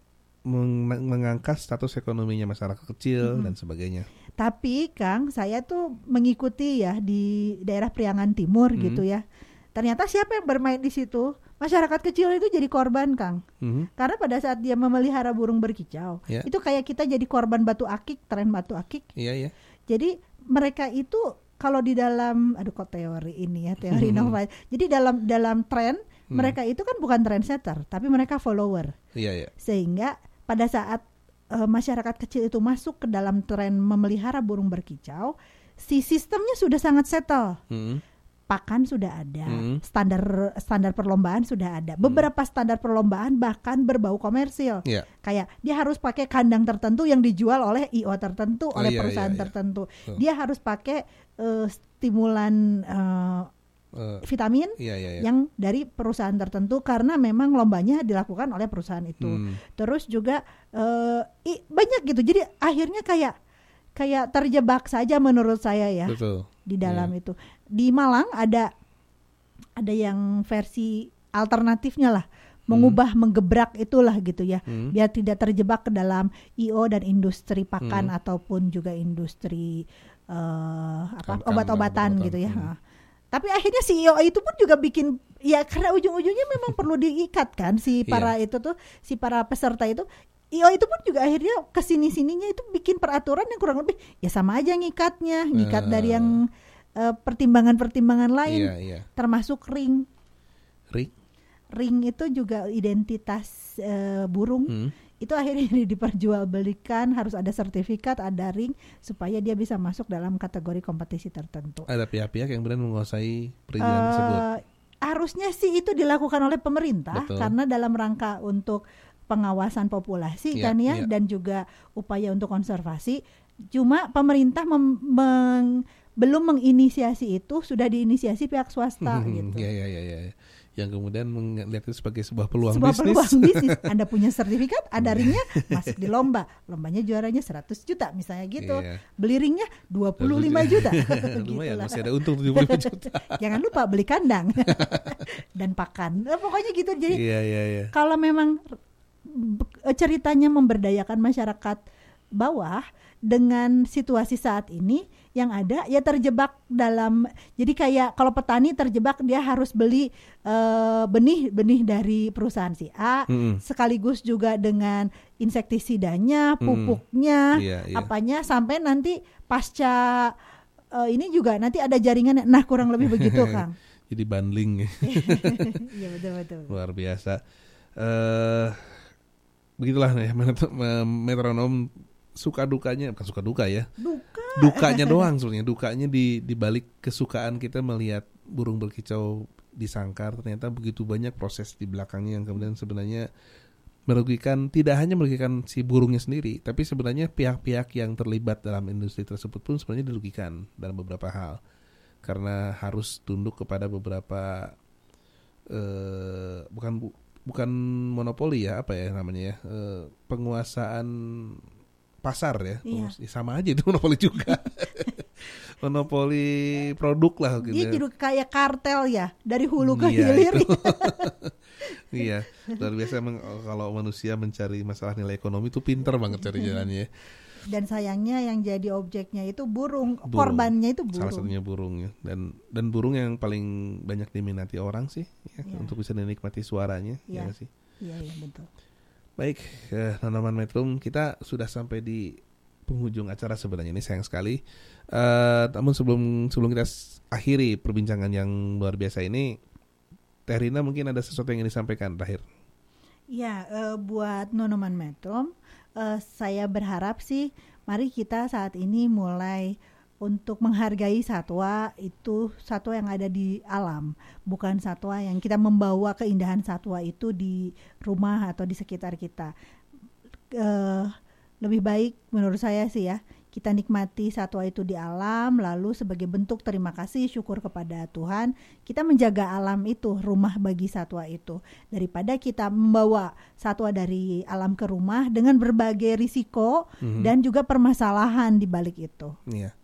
meng- mengangkat status ekonominya masyarakat kecil dan sebagainya. Tapi Kang, saya tuh mengikuti ya di daerah Priangan Timur Hmm. gitu ya. Ternyata siapa yang bermain di situ? Masyarakat kecil itu jadi korban, Kang. Mhm. Karena pada saat dia memelihara burung berkicau, Ya. itu kayak kita jadi korban batu akik, tren batu akik. Iya, iya. Jadi mereka itu kalau di dalam aduh kok teori ini ya, teori Hmm. inovasi. Jadi dalam dalam tren mereka itu kan bukan trendsetter, tapi mereka follower. Iya, iya. Sehingga pada saat eh, masyarakat kecil itu masuk ke dalam tren memelihara burung berkicau, si sistemnya sudah sangat settle. Mhm. Pakan sudah ada, Hmm. standar standar perlombaan sudah ada. Beberapa standar perlombaan bahkan berbau komersil. Iya. Kayak dia harus pakai kandang tertentu yang dijual oleh IO tertentu, Oh, oleh iya, perusahaan iya, iya. tertentu. Betul. Dia harus pakai eh, stimulan eh, Eh, vitamin iya, iya, iya. yang dari perusahaan tertentu karena memang lombanya dilakukan oleh perusahaan itu. Hmm. Terus juga eh, i- banyak gitu. Jadi akhirnya kayak kayak terjebak saja menurut saya ya Betul. di dalam Iya. itu. Di Malang ada ada yang versi alternatifnya lah mengubah menggebrak itulah gitu ya Hmm. biar tidak terjebak ke dalam IO dan industri pakan Hmm. ataupun juga industri apa kan, obat-obatan obat-obatan. gitu ya. Hmm. Tapi akhirnya si IO itu pun juga bikin ya karena ujung-ujungnya memang perlu diikat kan si para Iya. itu tuh si para peserta itu IO itu pun juga akhirnya ke sini sininya itu bikin peraturan yang kurang lebih ya sama aja ngikatnya ngikat dari Eh. yang eh, pertimbangan-pertimbangan lain Iya, iya. termasuk ring Rik. ring itu juga identitas eh, burung Hmm. Itu akhirnya [laughs] diperjualbelikan harus ada sertifikat ada ring supaya dia bisa masuk dalam kategori kompetisi tertentu Ada pihak-pihak yang benar menguasai perizinan tersebut. Eh, harusnya sih itu dilakukan oleh pemerintah Betul. karena dalam rangka untuk pengawasan populasi Iya, kan ya iya. dan juga upaya untuk konservasi. Cuma pemerintah mem- meng- belum menginisiasi itu sudah diinisiasi pihak swasta [laughs] gitu. Iya, iya, iya, iya. Yang kemudian melihat itu sebagai sebuah peluang Sebuah bisnis. peluang [laughs] bisnis. Anda punya sertifikat, ada ringnya, masuk di lomba. Lombanya juaranya 100 juta misalnya gitu. Iya. Beli ringnya 25 juta. [laughs] [laughs] Lumayan, Gitulah. masih ada untung 75 juta. Jangan lupa beli kandang dan pakan. Nah, pokoknya gitu. Jadi Iya, iya, iya. kalau memang ceritanya memberdayakan masyarakat bawah dengan situasi saat ini yang ada ya terjebak dalam jadi kayak kalau petani terjebak dia harus beli eh, benih benih dari perusahaan si A Mm-mm. sekaligus juga dengan insektisidanya Mm. pupuknya Iya, iya. apanya sampai nanti pasca eh, ini juga nanti ada jaringan nah kurang lebih begitu [laughs] Kang Jadi bundling [laughs] iya betul betul luar biasa. Eh begitulah ya [laughs] met- metronom suka dukanya bukan suka duka ya. duka Dukanya doang sebenarnya. Dukanya di di balik kesukaan kita melihat burung berkicau di sangkar ternyata begitu banyak proses di belakangnya yang kemudian sebenarnya merugikan tidak hanya merugikan si burungnya sendiri, tapi sebenarnya pihak-pihak yang terlibat dalam industri tersebut pun sebenarnya dirugikan dalam beberapa hal karena harus tunduk kepada beberapa eh bukan bu- bukan monopoli ya apa ya namanya ya eh, penguasaan pasar ya Iya. Penguas- sama aja itu [laughs] monopoli juga [laughs] monopoli produk lah gitu Dia ya. jadi kayak kartel ya dari hulu ke Iya, hilir. [laughs] iya luar biasa emang kalau manusia mencari masalah nilai ekonomi itu pinter banget cari jalannya ya. Dan sayangnya yang jadi objeknya itu burung, Burung. korbannya itu salah burung. satunya burung ya dan dan burung yang paling banyak diminati orang sih ya, Iya. untuk bisa dinikmati suaranya ya Iya. nggak sih Iya iya betul. Baik, eh, Nanaman Metrum, kita sudah sampai di penghujung acara sebenarnya ini sayang sekali. Eh, namun sebelum sebelum kita akhiri perbincangan yang luar biasa ini, Teh Rina mungkin ada sesuatu yang ingin disampaikan terakhir. Ya, eh, buat Nonoman Metro, eh, saya berharap sih, mari kita saat ini mulai untuk menghargai satwa itu satwa yang ada di alam, bukan satwa yang kita membawa keindahan satwa itu di rumah atau di sekitar kita. Eh, lebih baik menurut saya sih ya, kita nikmati satwa itu di alam, lalu sebagai bentuk terima kasih syukur kepada Tuhan, kita menjaga alam itu, rumah bagi satwa itu daripada kita membawa satwa dari alam ke rumah dengan berbagai risiko dan juga permasalahan di balik itu. Iya.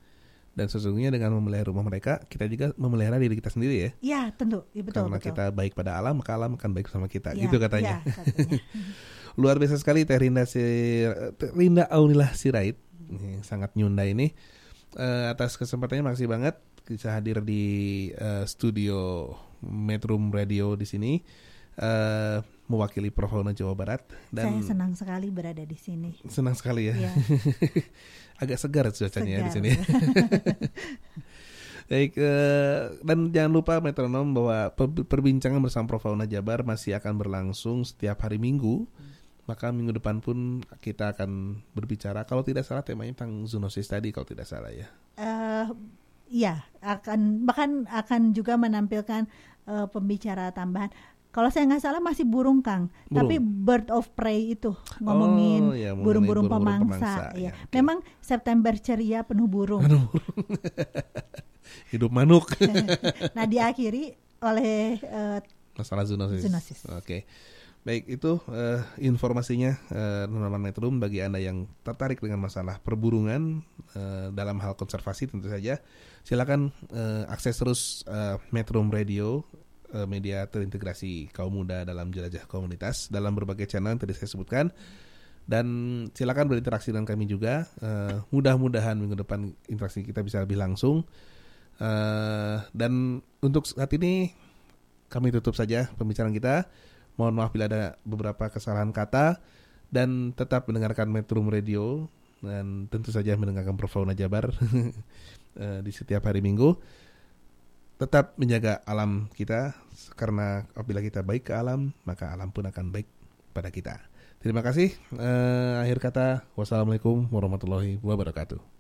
Dan sesungguhnya dengan memelihara rumah mereka, kita juga memelihara diri kita sendiri ya. Ya, tentu, ya, betul Karena betul. kita baik pada alam, maka alam akan baik sama kita. Ya, gitu katanya. ya, katanya. [laughs] Luar biasa sekali Teh Rinda si Teh Rinda Aunilah Sirait Ini sangat nyunda ini Eh, atas kesempatannya makasih banget bisa hadir di eh, studio Metro Radio di sini eh, mewakili Profauna Jawa Barat dan Saya senang sekali berada di sini. senang sekali ya. Ya. [laughs] Agak segar cuacanya ya di Segar. sini. [laughs] Baik, eh, dan jangan lupa metronom bahwa per- perbincangan bersama Profauna Jabar masih akan berlangsung setiap hari Minggu. Maka minggu depan pun kita akan berbicara kalau tidak salah temanya tentang zoonosis tadi kalau tidak salah ya. eh ya akan bahkan akan juga menampilkan eh, pembicara tambahan. Kalau saya nggak salah masih burung Kang, Burung. tapi bird of prey itu ngomongin Oh, ya, mengenai burung-burung burung-burung pemangsa. pemangsa, ya. ya, oke. Memang September ceria penuh burung. [laughs] Hidup manuk. [laughs] nah diakhiri oleh eh, Masalah zoonosis. Zoonosis. Oke. Baik, itu eh, informasinya eh, teman-teman Metrum bagi Anda yang tertarik dengan masalah perburungan eh, dalam hal konservasi tentu saja. Silakan eh, akses terus eh, Metrum Radio media terintegrasi kaum muda dalam jelajah komunitas dalam berbagai channel yang tadi saya sebutkan. Dan silakan berinteraksi dengan kami juga. Eh, mudah-mudahan minggu depan interaksi kita bisa lebih langsung. Eh, dan untuk saat ini kami tutup saja pembicaraan kita. Mohon maaf bila ada beberapa kesalahan kata dan tetap mendengarkan Metro Radio dan tentu saja mendengarkan Profauna Jabar [laughs] eh, di setiap hari Minggu. Tetap menjaga alam kita karena apabila kita baik ke alam, maka alam pun akan baik pada kita. Terima kasih. Eh, akhir kata, wassalamualaikum warahmatullahi wabarakatuh.